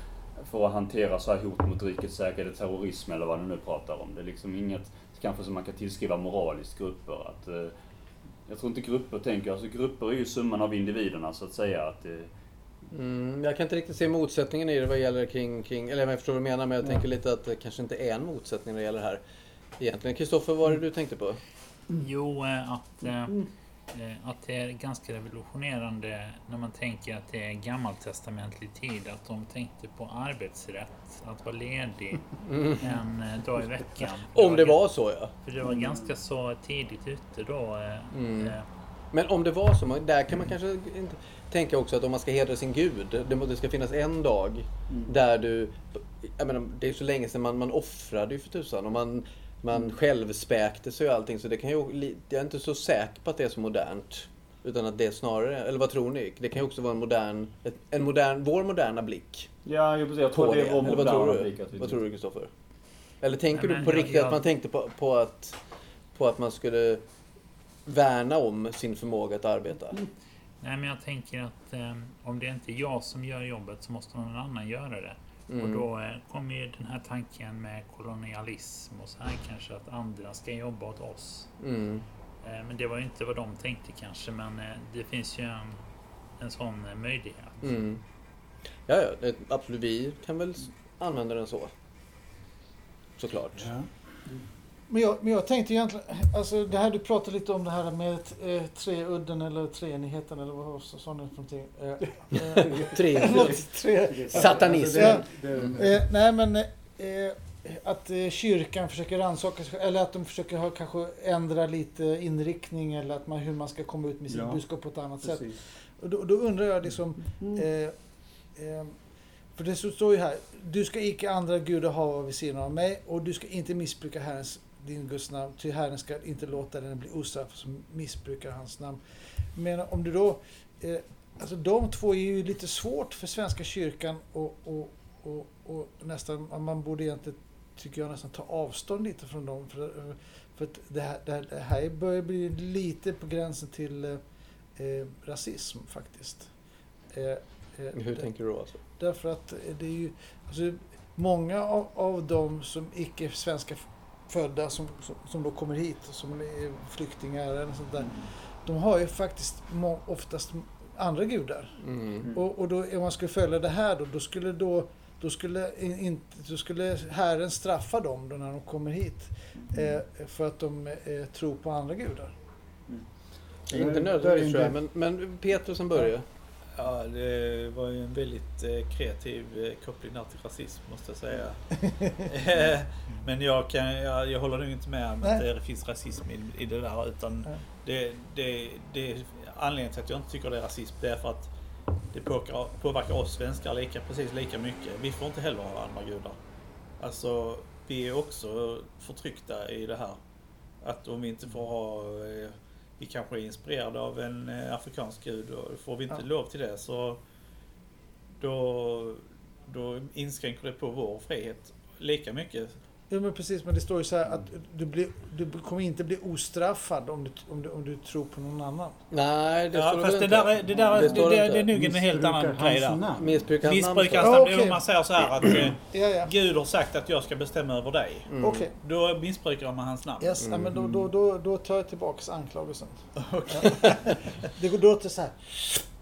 för att hantera så här hot mot rikets säkerhet, terrorism eller vad du nu pratar om. Det är liksom inget kanske som man kan tillskriva moraliskt grupper. Att, eh, jag tror inte grupper tänker, alltså grupper är ju summan av individerna så att säga. Att, Mm, jag kan inte riktigt se motsättningen i det vad gäller kring, kring eller jag förstår vad du menar men jag tänker lite att det kanske inte är en motsättning när det gäller det här. Egentligen. Kristoffer, vad var det du tänkte på? Jo, eh, att, eh, eh, att det är ganska revolutionerande när man tänker att det är gammaltestamentlig tid. Att de tänkte på arbetsrätt, att vara ledig en eh, dag i veckan. Mm. Om det var så ja. För det var ganska så tidigt ute då. Mm. Men om det var så, där kan man kanske inte tänka också att om man ska hedra sin gud, det, ska finnas en dag där du... Jag menar, det är så länge sedan man, man offrade ju för tusan och man, man självspäkte sig och allting så det kan ju... Jag är inte så säker på att det är så modernt. Utan att det är snarare, eller vad tror ni? Det kan ju också vara en modern, en modern, vår moderna blick ja, jag, jag tror det. är vår Eller vad tror moderna du? blick. Att vi Vad tror du Kristoffer? Eller tänker Nej, du på jag- riktigt jag- att man tänkte på, på, att, på att man skulle värna om sin förmåga att arbeta? Nej, men jag tänker att eh, om det inte är jag som gör jobbet så måste någon annan göra det. Mm. Och då eh, kommer ju den här tanken med kolonialism och så här kanske att andra ska jobba åt oss. Mm. Eh, men det var ju inte vad de tänkte kanske, men eh, det finns ju en, en sån eh, möjlighet. Mm. Ja, ja, det, absolut. Vi kan väl använda den så. Såklart. Men jag, men jag tänkte egentligen, alltså det här du pratade lite om det här med eh, treudden eller treenigheten eller vad sa ni för någonting? Eh, eh, Tre. något, tre, Satanism. Ja. Eh, nej men eh, att eh, kyrkan försöker rannsaka sig eller att de försöker ha, kanske ändra lite inriktning eller att man, hur man ska komma ut med sitt Ja. budskap på ett annat sätt. Precis. Och då, då undrar jag liksom, eh, eh, för det står ju här, du ska icke andra gudar ha vid sidan av mig och du ska inte missbruka Herrens, din Guds namn, ty Herren ska inte låta den bli ostraffad som missbrukar hans namn. Men om du då, eh, alltså de två är ju lite svårt för Svenska kyrkan och, och, och, och nästan, man borde egentligen, tycker jag, nästan ta avstånd lite från dem. För, för att det här, det här, det här börjar bli lite på gränsen till eh, eh, rasism faktiskt. Eh, eh, Hur tänker du då? Alltså? Därför att det är ju, alltså, många av, av de som icke svenska födda som, som, som då kommer hit, som är flyktingar eller sånt där, de har ju faktiskt må, oftast andra gudar. Mm. Och, och då, om man skulle följa det här då, då skulle då då skulle, in, inte, då skulle Herren straffa dem då när de kommer hit. Eh, för att de eh, tror på andra gudar. Inte nödvändigtvis tror jag, men, men Peter som börjar. Ja, det var ju en väldigt eh, kreativ eh, koppling där till rasism måste jag säga. Eh, Men jag, kan, jag, jag håller nog inte med om att Nej. det finns rasism i, i det där. Utan det, det, det, anledningen till att jag inte tycker det är rasism det är för att det påverkar, påverkar oss svenskar lika, precis lika mycket. Vi får inte heller ha andra gudar. Alltså, vi är också förtryckta i det här. Att om vi inte får ha eh, vi kanske är inspirerade av en eh, afrikansk gud och får vi inte Ja. lov till det så då, då inskränker det på vår frihet lika mycket. Ja men precis, men det står ju så här att du, blir, du kommer inte bli ostraffad om du, om du, om du tror på någon annan. Nej, det Ja, står fast det inte. där är, det, där, Det det, det, det är nog en helt annan Missbrukar grej hans där. Missbrukar hans namn. Missbrukarens Ja, namn, det okej. om man säger så här att eh, Ja, ja. Gud har sagt att jag ska bestämma över dig. Mm. Okej, Då missbrukar man hans namn. yes, ja, men då, då, då, då tar jag tillbaks anklagelsen. Okej. Det går då till så här.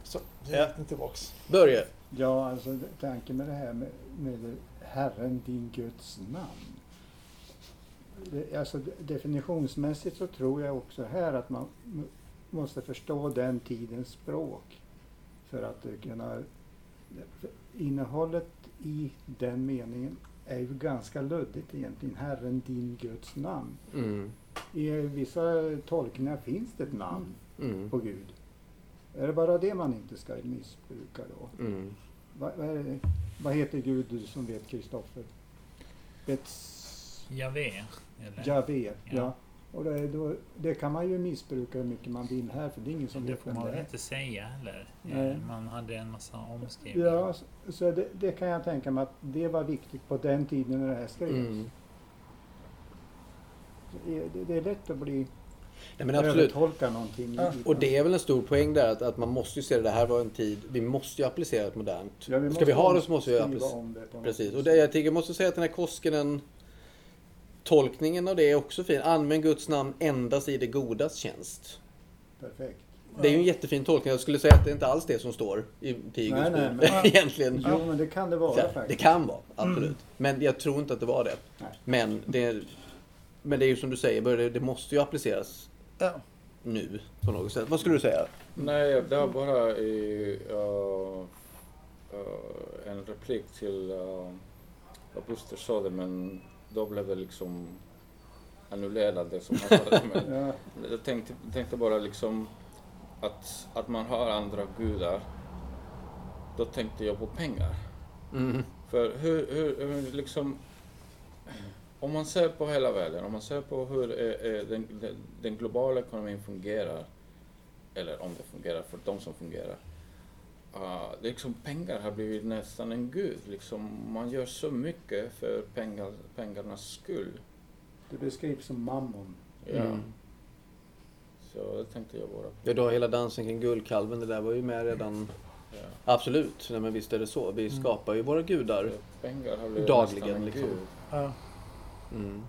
Så, Ja. gick den tillbaks. Börje. Ja, alltså tanken med det här med, med Herren din Guds namn. Alltså definitionsmässigt så tror jag också här att man måste förstå den tidens språk för att eh, kunna... Innehållet i den meningen är ju ganska luddigt egentligen. Herren din Guds namn. Mm. I vissa tolkningar finns det ett namn Mm. på Gud. Är det bara det man inte ska missbruka då? Mm. Vad, vad, är det, vad heter Gud du som vet Kristoffer? Bets... Javé. Eller? Javé, ja. Ja. Och det, då, det kan man ju missbruka hur mycket man vill här för det är ingen som Det vet får man det väl är. inte säga heller. Nej. Man hade en massa omskrivningar. Ja, så, så det, det kan jag tänka mig att det var viktigt på den tiden när det här skrevs. Mm. Det, det, är lätt att bli Nej, men absolut. övertolka någonting. Ja, Och det är väl en stor poäng där att, att man måste ju se det, det här var en tid, vi måste ju applicera ett modernt. Ja, vi Ska vi ha det så måste vi applicera. om det på något Precis. Och det, jag tycker jag måste säga att den här Koskinen Tolkningen av det är också fin. Använd Guds namn endast i det godas tjänst. Perfekt. Det är ju en jättefin tolkning. Jag skulle säga att det är inte alls det som står i tio Nej, nej, men- Egentligen. Jo, men det kan det vara här, faktiskt. det kan vara, absolut. Men jag tror inte att det var det. Nej. Men det, men det är ju som du säger, det måste ju appliceras Ja. nu på något sätt. Vad skulle du säga? Nej, det var bara i, uh, uh, en replik till uh, vad Buster sa det, men då blev det liksom annullerat det som. Men Ja, jag tänkte, tänkte bara liksom att, att man har andra gudar. Då tänkte jag på pengar. Mm. För hur, hur, hur liksom... Om man ser på hela världen, om man ser på hur eh, eh, den, den, den globala ekonomin fungerar, eller om det fungerar för de som fungerar. Uh, liksom pengar har blivit nästan en gud. Liksom, man gör så mycket för pengar, pengarnas skull. det beskrivs som mammon. Ja. Mm. Så det tänkte jag bara på. Ja, då hela dansen kring guldkalven, det där var ju med redan. Ja. Absolut, nej, men visst är det så. Vi Mm. skapar ju våra gudar. Pengar har blivit Dagligen, liksom. gud. Ja. Mm.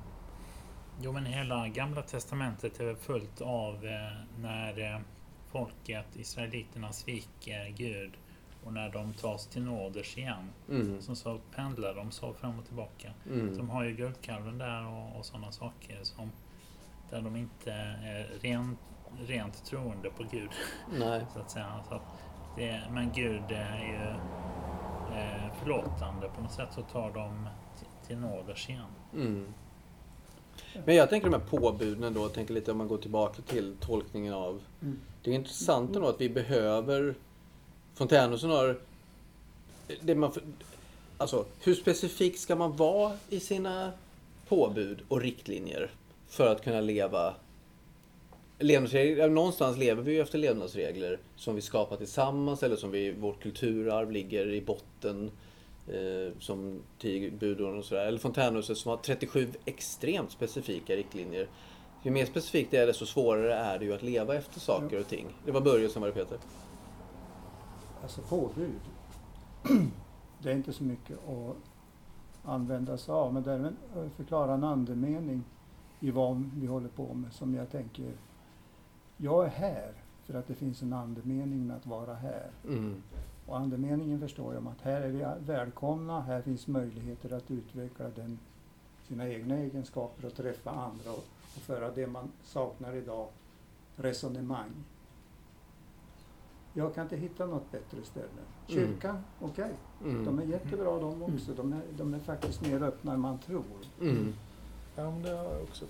Jo men hela gamla testamentet är fullt av eh, när eh, folket, israeliterna, sviker Gud och när de tas till nåders igen. Mm. Så, så pendlar de så fram och tillbaka. Mm. De har ju guldkalven där och, och sådana saker som där de inte är ren, rent troende på Gud. Nej. Så att säga. Så att det, men Gud är ju eh, förlåtande på något sätt så tar de till, nåders igen. Mm. Men jag tänker de här påbuden då, tänker lite om man går tillbaka till tolkningen av. Mm. Det är intressant ändå att vi behöver Fontänhusen har det man, Alltså, hur specifik ska man vara i sina påbud och riktlinjer för att kunna leva Levnadsregler, någonstans lever vi ju efter levnadsregler som vi skapar tillsammans eller som vi, vårt kulturarv ligger i botten. Eh, som tio budorden och sådär. Eller Fontänhuset som har 37 extremt specifika riktlinjer. Ju mer specifikt det är desto svårare är det ju att leva efter saker och ting. Det var Börje som var det Peter. alltså påbud. Det är inte så mycket att använda sig av, men därmed förklara en andemening i vad vi håller på med som jag tänker, jag är här för att det finns en andemening med att vara här. Mm. Och andemeningen förstår jag om att här är vi välkomna, här finns möjligheter att utveckla den, sina egna egenskaper och träffa andra och, och föra det man saknar idag, resonemang. Jag kan inte hitta något bättre ställe. Kyrkan, okej, Mm. de är jättebra de också. De är, de är faktiskt mer öppna än man tror. Mm. Ja, men det har jag också.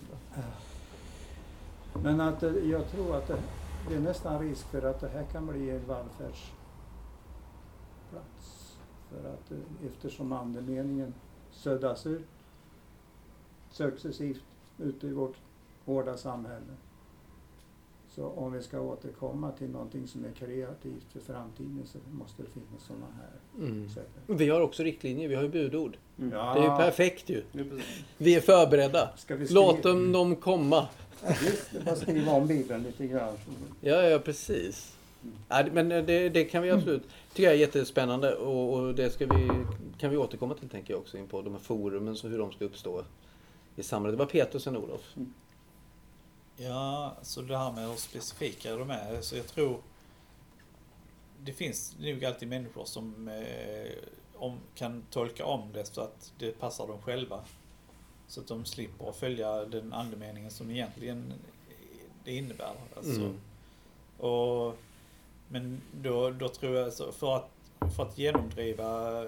Men att eh, jag tror att det, det är nästan risk för att det här kan bli en vallfärdsplats. För att eh, eftersom andemeningen suddas ut successivt ute i vårt hårda samhälle. Så om vi ska återkomma till någonting som är kreativt för framtiden så måste det finnas sådana här Mm. sätt. Vi har också riktlinjer, vi har ju budord. Mm. Det är ju perfekt ju. Ja. Vi är förberedda. Ska vi Låt dem, dem komma. Just, det, bara skriva om Bibeln lite grann. Ja, ja precis. Ja, det- men det, det kan vi absolut tycker jag är jättespännande och, och det ska vi, kan vi återkomma till tänker jag också in på de här forumen så hur de ska uppstå i samhället. Det var Peter och Olof. Ja, så det här med hur specifika de är. Så jag tror det finns nog alltid människor som eh, om, kan tolka om det så att det passar dem själva. Så att de slipper att följa den andemeningen som egentligen det innebär. Alltså, Mm. och, men då, då tror jag, så för att, för att genomdriva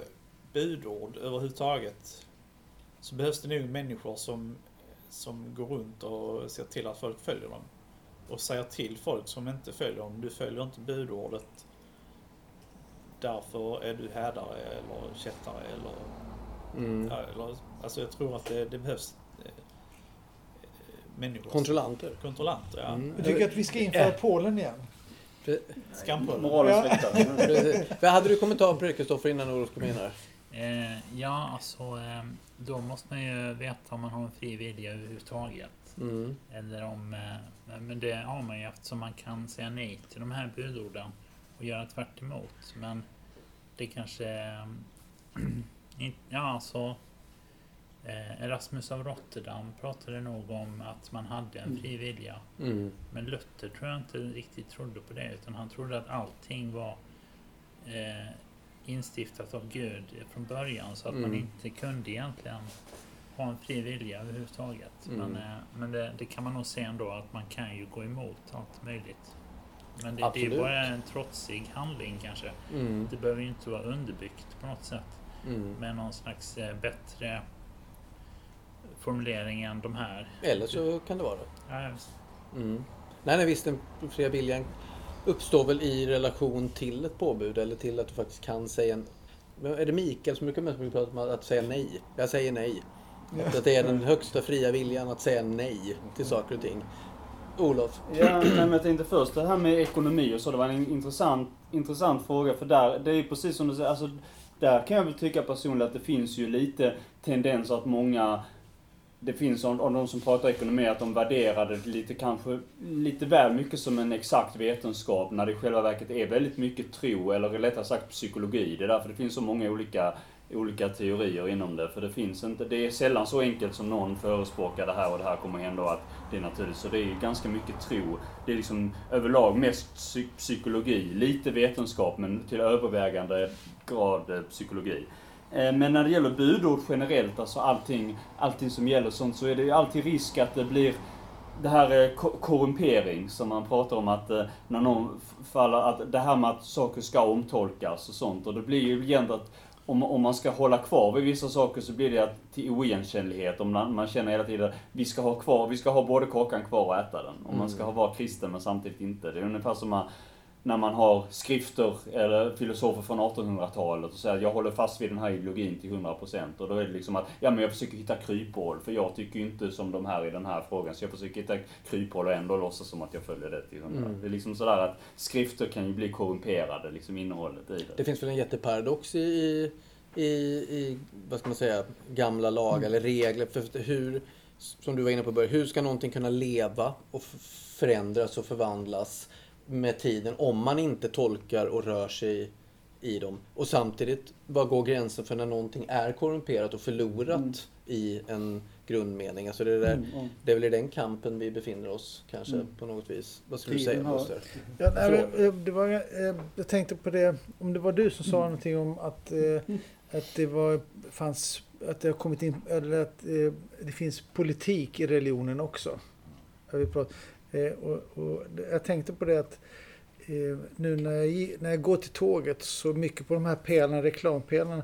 budord överhuvudtaget så behövs det nog människor som, som går runt och ser till att folk följer dem. Och säger till folk som inte följer dem, du följer inte budordet. Därför är du härdare eller kättare eller, Mm. ja, eller Alltså jag tror att det, det behövs eh, människor. Kontrollanter. Kontrollanter, ja. Mm. Jag tycker att vi ska införa Polen igen. Skampålen. Moralens Ja. väktare. Hade du kommentar på det Kristoffer innan Olof kom in här? Eh, ja, alltså eh, då måste man ju veta om man har en fri vilja överhuvudtaget. Mm. Eller om... Eh, men det har man ju eftersom man kan säga nej till de här budorden och göra tvärt emot. Men det kanske... Eh, ja, alltså... Eh, Erasmus av Rotterdam pratade nog om att man hade en fri vilja. Mm. Men Luther tror jag inte riktigt trodde på det. Utan han trodde att allting var eh, instiftat av Gud från början. Så att man Mm. inte kunde egentligen ha en fri vilja överhuvudtaget. Mm. Men, eh, men det, det kan man nog se ändå att man kan ju gå emot allt möjligt. Men det, det är bara en trotsig handling kanske. Mm. Det behöver ju inte vara underbyggt på något sätt. Mm. Med någon slags eh, bättre formulering än de här. Eller så kan det vara det. Ja. Mm. Nej, nej, visst den fria viljan uppstår väl i relation till ett påbud eller till att du faktiskt kan säga en... Är det Mikael som brukar mest prata om att säga nej? Jag säger nej. Att det är den högsta fria viljan att säga nej till saker och ting. Olof? Ja, nej, men jag tänkte först det här med ekonomi och så. Det var en intressant, intressant fråga. För där, det är ju precis som du säger. Alltså, där kan jag väl tycka personligen att det finns ju lite tendenser att många det finns om, om de som pratar ekonomi att de värderar det lite kanske lite väl mycket som en exakt vetenskap när det i själva verket är väldigt mycket tro eller rättare sagt psykologi. Det är därför det finns så många olika, olika teorier inom det. För det finns inte, det är sällan så enkelt som någon förespråkar det här och det här kommer hända och att det är naturligt. Så det är ganska mycket tro. Det är liksom överlag mest psy- psykologi, lite vetenskap men till övervägande grad eh, psykologi. Eh, Men när det gäller budord generellt, alltså allting, allting som gäller sånt, så är det ju alltid risk att det blir det här eh, ko- korrumpering som man pratar om att eh, när någon faller, att det här med att saker ska omtolkas och sånt. Och det blir ju igen att om, om man ska hålla kvar vid vissa saker så blir det att, till oigenkännlighet. Om man, man känner hela tiden vi ska ha kvar, vi ska ha både kakan kvar och äta den. Om man ska ha, vara kristen men samtidigt inte. Det är ungefär som man, när man har skrifter eller filosofer från 1800-talet och säger att jag håller fast vid den här ideologin till 100% och då är det liksom att ja men jag försöker hitta kryphål för jag tycker ju inte som de här i den här frågan så jag försöker hitta kryphål och ändå låtsas som att jag följer det till 100. Mm. Det är liksom sådär att skrifter kan ju bli korrumperade, liksom innehållet i det. Det finns väl en jätteparadox i, i, i, vad ska man säga, gamla lagar eller regler. För hur, som du var inne på början, hur ska någonting kunna leva och förändras och förvandlas med tiden om man inte tolkar och rör sig i dem. Och samtidigt, var går gränsen för när någonting är korrumperat och förlorat Mm. i en grundmening? Alltså det, är där, Mm. det är väl i den kampen vi befinner oss kanske Mm. på något vis. Vad skulle du säga har- Buster? Ja, nej, eh, det var, eh, jag tänkte på det, om det var du som sa någonting om att, eh, att det var, fanns, att det har kommit in, eller att eh, det finns politik i religionen också. Eh, och, och jag tänkte på det att eh, nu när jag, när jag går till tåget så mycket på de här pelarna, reklampelarna,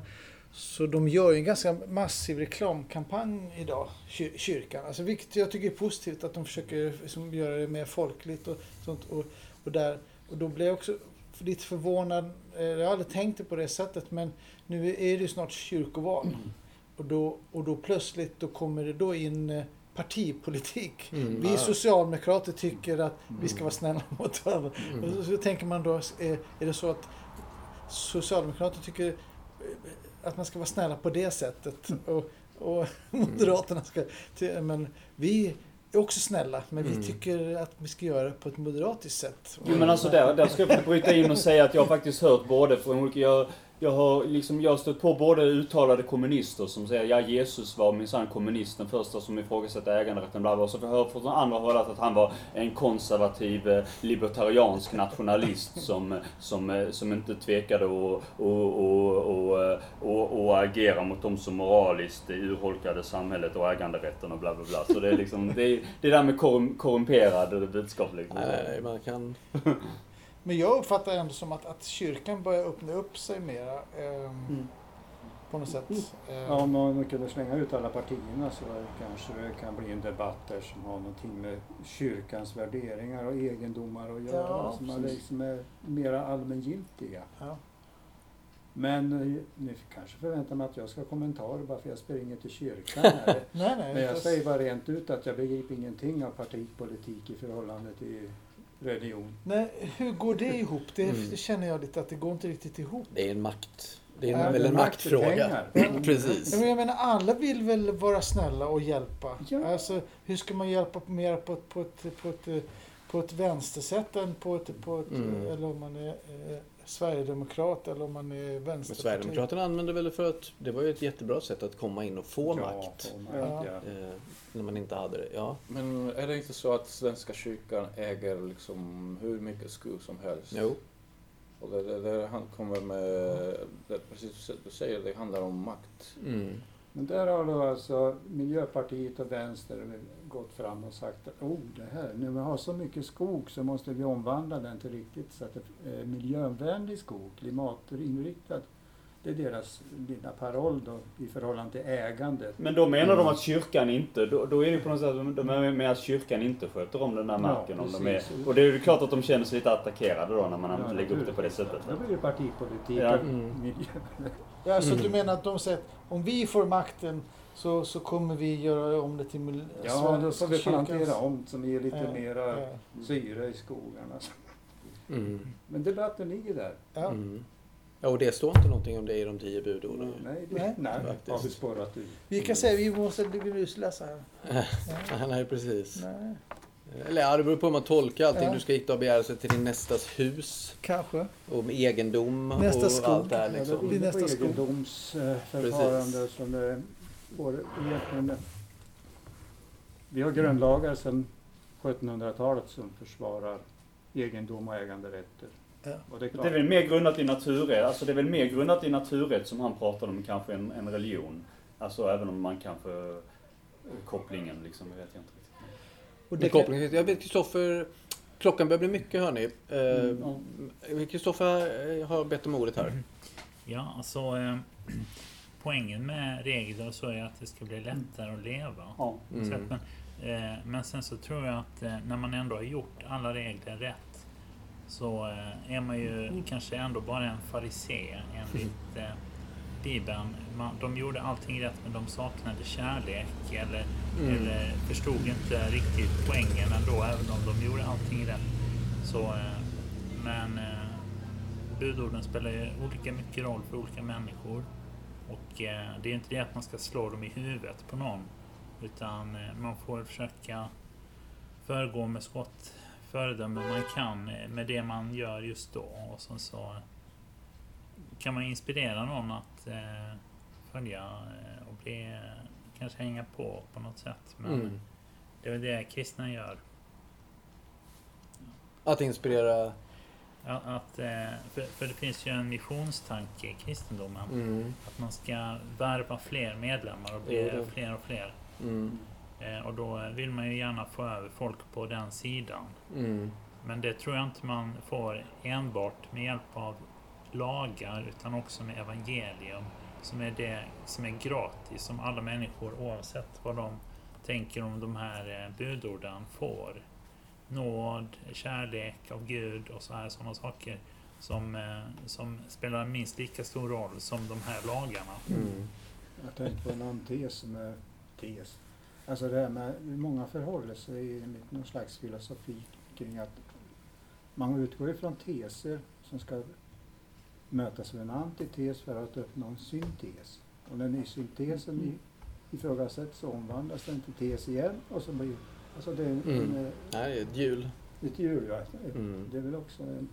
så de gör ju en ganska massiv reklamkampanj idag, kyr, kyrkan. Alltså, vilket jag tycker är positivt att de försöker liksom, göra det mer folkligt och sånt. Och, och, där, och då blev jag också lite förvånad. Eh, Jag har aldrig tänkt det på det sättet men nu är det ju snart kyrkoval. Och, då, och då plötsligt då kommer det då in eh, partipolitik. Mm. Vi Ja. socialdemokrater tycker att vi ska vara snälla mot varandra. Mm. Och så, så tänker man då, är, är det så att Socialdemokrater tycker eh, att man ska vara snälla på det sättet och, och Moderaterna ska... Men vi är också snälla, men vi Mm. tycker att vi ska göra det på ett moderatiskt sätt. Jo men alltså där, där ska jag bryta in och säga att jag har faktiskt hört både från olika, jag, jag har liksom, jag har stött på både uttalade kommunister som säger ja Jesus var minsann kommunist, den första som ifrågasatte äganderätten, bla bla. Och så får jag höra från andra hållet att han var en konservativ, eh, libertariansk nationalist som, som, eh, som inte tvekade att och, och, och, och, agera mot de som moraliskt urholkade samhället och äganderätten och bla bla bla. Så det är liksom, det är det där med korrum, korrumperade budskap liksom. Nej, man kan... Men jag uppfattar ändå som att, att kyrkan börjar öppna upp sig mera. ehm, Mm. På något sätt. Ehm, Ja, om man kunde slänga ut alla partierna så kanske det kan bli en debatt där som har någonting med kyrkans värderingar och egendomar att göra. Ja, som är, precis. liksom är mera allmängiltiga. ja. Men eh, ni kanske förväntar mig att jag ska ha kommentarer bara för jag springer till kyrkan här. Nej, nej. Men jag säger bara rent ut att jag begriper ingenting av partipolitik i förhållande till religion. nej, hur går det ihop? Det, Mm. det känner jag lite att det går inte riktigt ihop. Det är en makt. Det är Ja, väl en maktfråga. Precis. Ja, men jag menar, alla vill väl vara snälla och hjälpa? Ja. Alltså, hur ska man hjälpa mer på ett, på ett, på ett, på ett vänstersätt än på ett, på ett Mm. eller om man är eh, Sverigedemokrat eller om man är Men vänsterparti? Sverigedemokraterna använder väl för att det var ju ett jättebra sätt att komma in och få Ja, makt. Ja. ja. Eh, när man inte hade det. Ja. Men är det inte så att Svenska kyrkan äger liksom hur mycket skog som helst? Jo. Och det, det, det han kommer med, det, precis som du säger, det handlar om makt. Mm. Men där har då alltså Miljöpartiet och Vänster gått fram och sagt att oh, det här, när vi har så mycket skog så måste vi omvandla den till riktigt så att det är miljövänlig skog, klimatinriktad. Det är deras lilla paroll då i förhållande till ägandet. Men då menar de att kyrkan inte, då, då är det på något sätt, de är med att kyrkan inte sköter om den Ja, marken. om de är, och det är ju klart att de känner sig lite attackerade då när man Ja, lägger upp det på det sättet. Då blir det partipolitik Ja. och Mm. miljö. Ja, så Mm. du menar att de säger att om vi får makten så, så kommer vi göra om det till Ja, då får vi kyrkans- plantera om som ger lite Ja, mera ja, syre i skogarna. Mm. Men debatten ligger där. ja. Mm. Ja, och det står inte någonting om det i de tio budorden. Nej, Nej. det, nej, Faktiskt. har vi spårat ur. Vi kan säga vi måste läsa här. Nej, nej, precis. Nej, Eller ja, det beror på hur man tolkar allting. Ja. Du ska hitta och begära sig till din nästas hus. kanske. Och med egendom Nästa och skog. allt det här Ja, det liksom. blir nästa egendomsförfarande som det egentligen. Vi har grundlagar sedan 1700-talet som försvarar egendom och äganderätter. Ja. Och det är Det klart, är väl mer grundat i naturrätt, alltså det är väl mer grundat i naturrätt som han pratar om kanske en, en religion. Alltså även om man kanske, eh, kopplingen liksom, det vet jag inte riktigt. Och det Med kan, koppling till- Jag vet Kristoffer, klockan börjar bli mycket hörni. Eh, Kristoffer eh, har bett om ordet här. Ja, alltså eh, poängen med regler så är att det ska bli lättare att leva. Ja. Så att Mm. man, eh, men sen så tror jag att eh, när man ändå har gjort alla regler rätt så eh, är man ju kanske ändå bara en farisé enligt eh, Bibeln. Man, de gjorde allting rätt men de saknade kärlek eller, Mm. eller förstod inte riktigt poängen ändå även om de gjorde allting rätt. Så, eh, men eh, budorden spelar ju olika mycket roll för olika människor. Och eh, det är inte det att man ska slå dem i huvudet på någon. Utan eh, man får försöka föregå med så gott föredöme man kan eh, med det man gör just då. Och sen så kan man inspirera någon att eh, följa eh, och bli, kanske hänga på på något sätt. Men Mm. det är väl det kristna gör. Att inspirera... Att, eh, för, för det finns ju en missionstanke i kristendomen. Mm. Att man ska värva fler medlemmar och bli det- fler och fler. Mm. Eh, och då vill man ju gärna få över folk på den sidan. Mm. Men det tror jag inte man får enbart med hjälp av lagar utan också med evangelium. Som är det som är gratis, som alla människor oavsett vad de tänker om de här eh, budorden får. Nåd, kärlek av Gud och så här sådana saker som, eh, som spelar minst lika stor roll som de här lagarna. Mm. Jag tänkte på en annan tes som är tes. Alltså det här med många förhåller sig enligt någon slags filosofi kring att man utgår ifrån teser som ska mötas av en antites för att uppnå en syntes. Och när syntesen i- ifrågasätts så omvandlas den till tes igen och så blir Alltså det är en, Mm. en, Nej, ett hjul. ett hjul. Ja. Mm. Det är väl också en,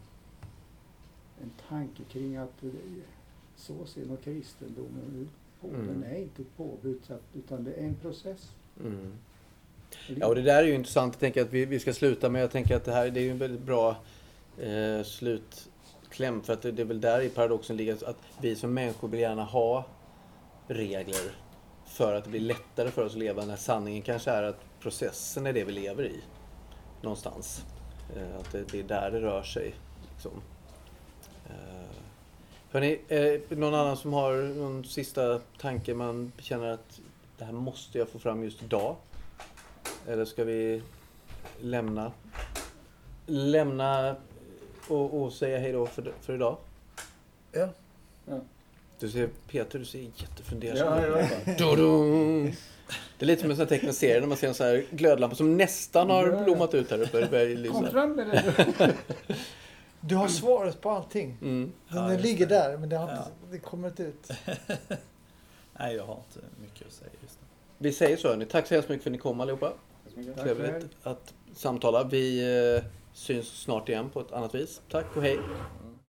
en tanke kring att det, så ser nog kristendomen ut. Mm. Den är inte påbudsatt utan det är en process. Mm. Ja, och det där är ju intressant. Jag tänker att vi, vi ska sluta med. Jag tänker att det här det är ju en väldigt bra eh, slutkläm. För att det, det är väl där i paradoxen ligger att vi som människor vill gärna ha regler för att det blir lättare för oss att leva. När sanningen kanske är att processen är det vi lever i. Någonstans. Eh, att det, det är där det rör sig. Liksom. Eh, hörni, eh, någon annan som har någon sista tanke man känner att det här måste jag få fram just idag? Eller ska vi lämna, lämna och, och säga hej då för, för idag? Ja. Du ser, Peter, du ser jättefundersam Ja, ut. ja, Dudum. Det är lite som en sån tecknad serie när man ser en sån här glödlampa som nästan har blommat ut här uppe. Det Kom lysa. fram med det! Du har svaret på allting. Mm. Den Ja, ligger det. där, men det, har, Ja. inte- det kommer inte ut. Nej, jag har inte mycket att säga just nu. Vi säger så hörni. Tack så hemskt mycket för att ni kom allihopa. Trevligt att samtala. Vi eh, syns snart igen på ett annat vis. Tack och hej.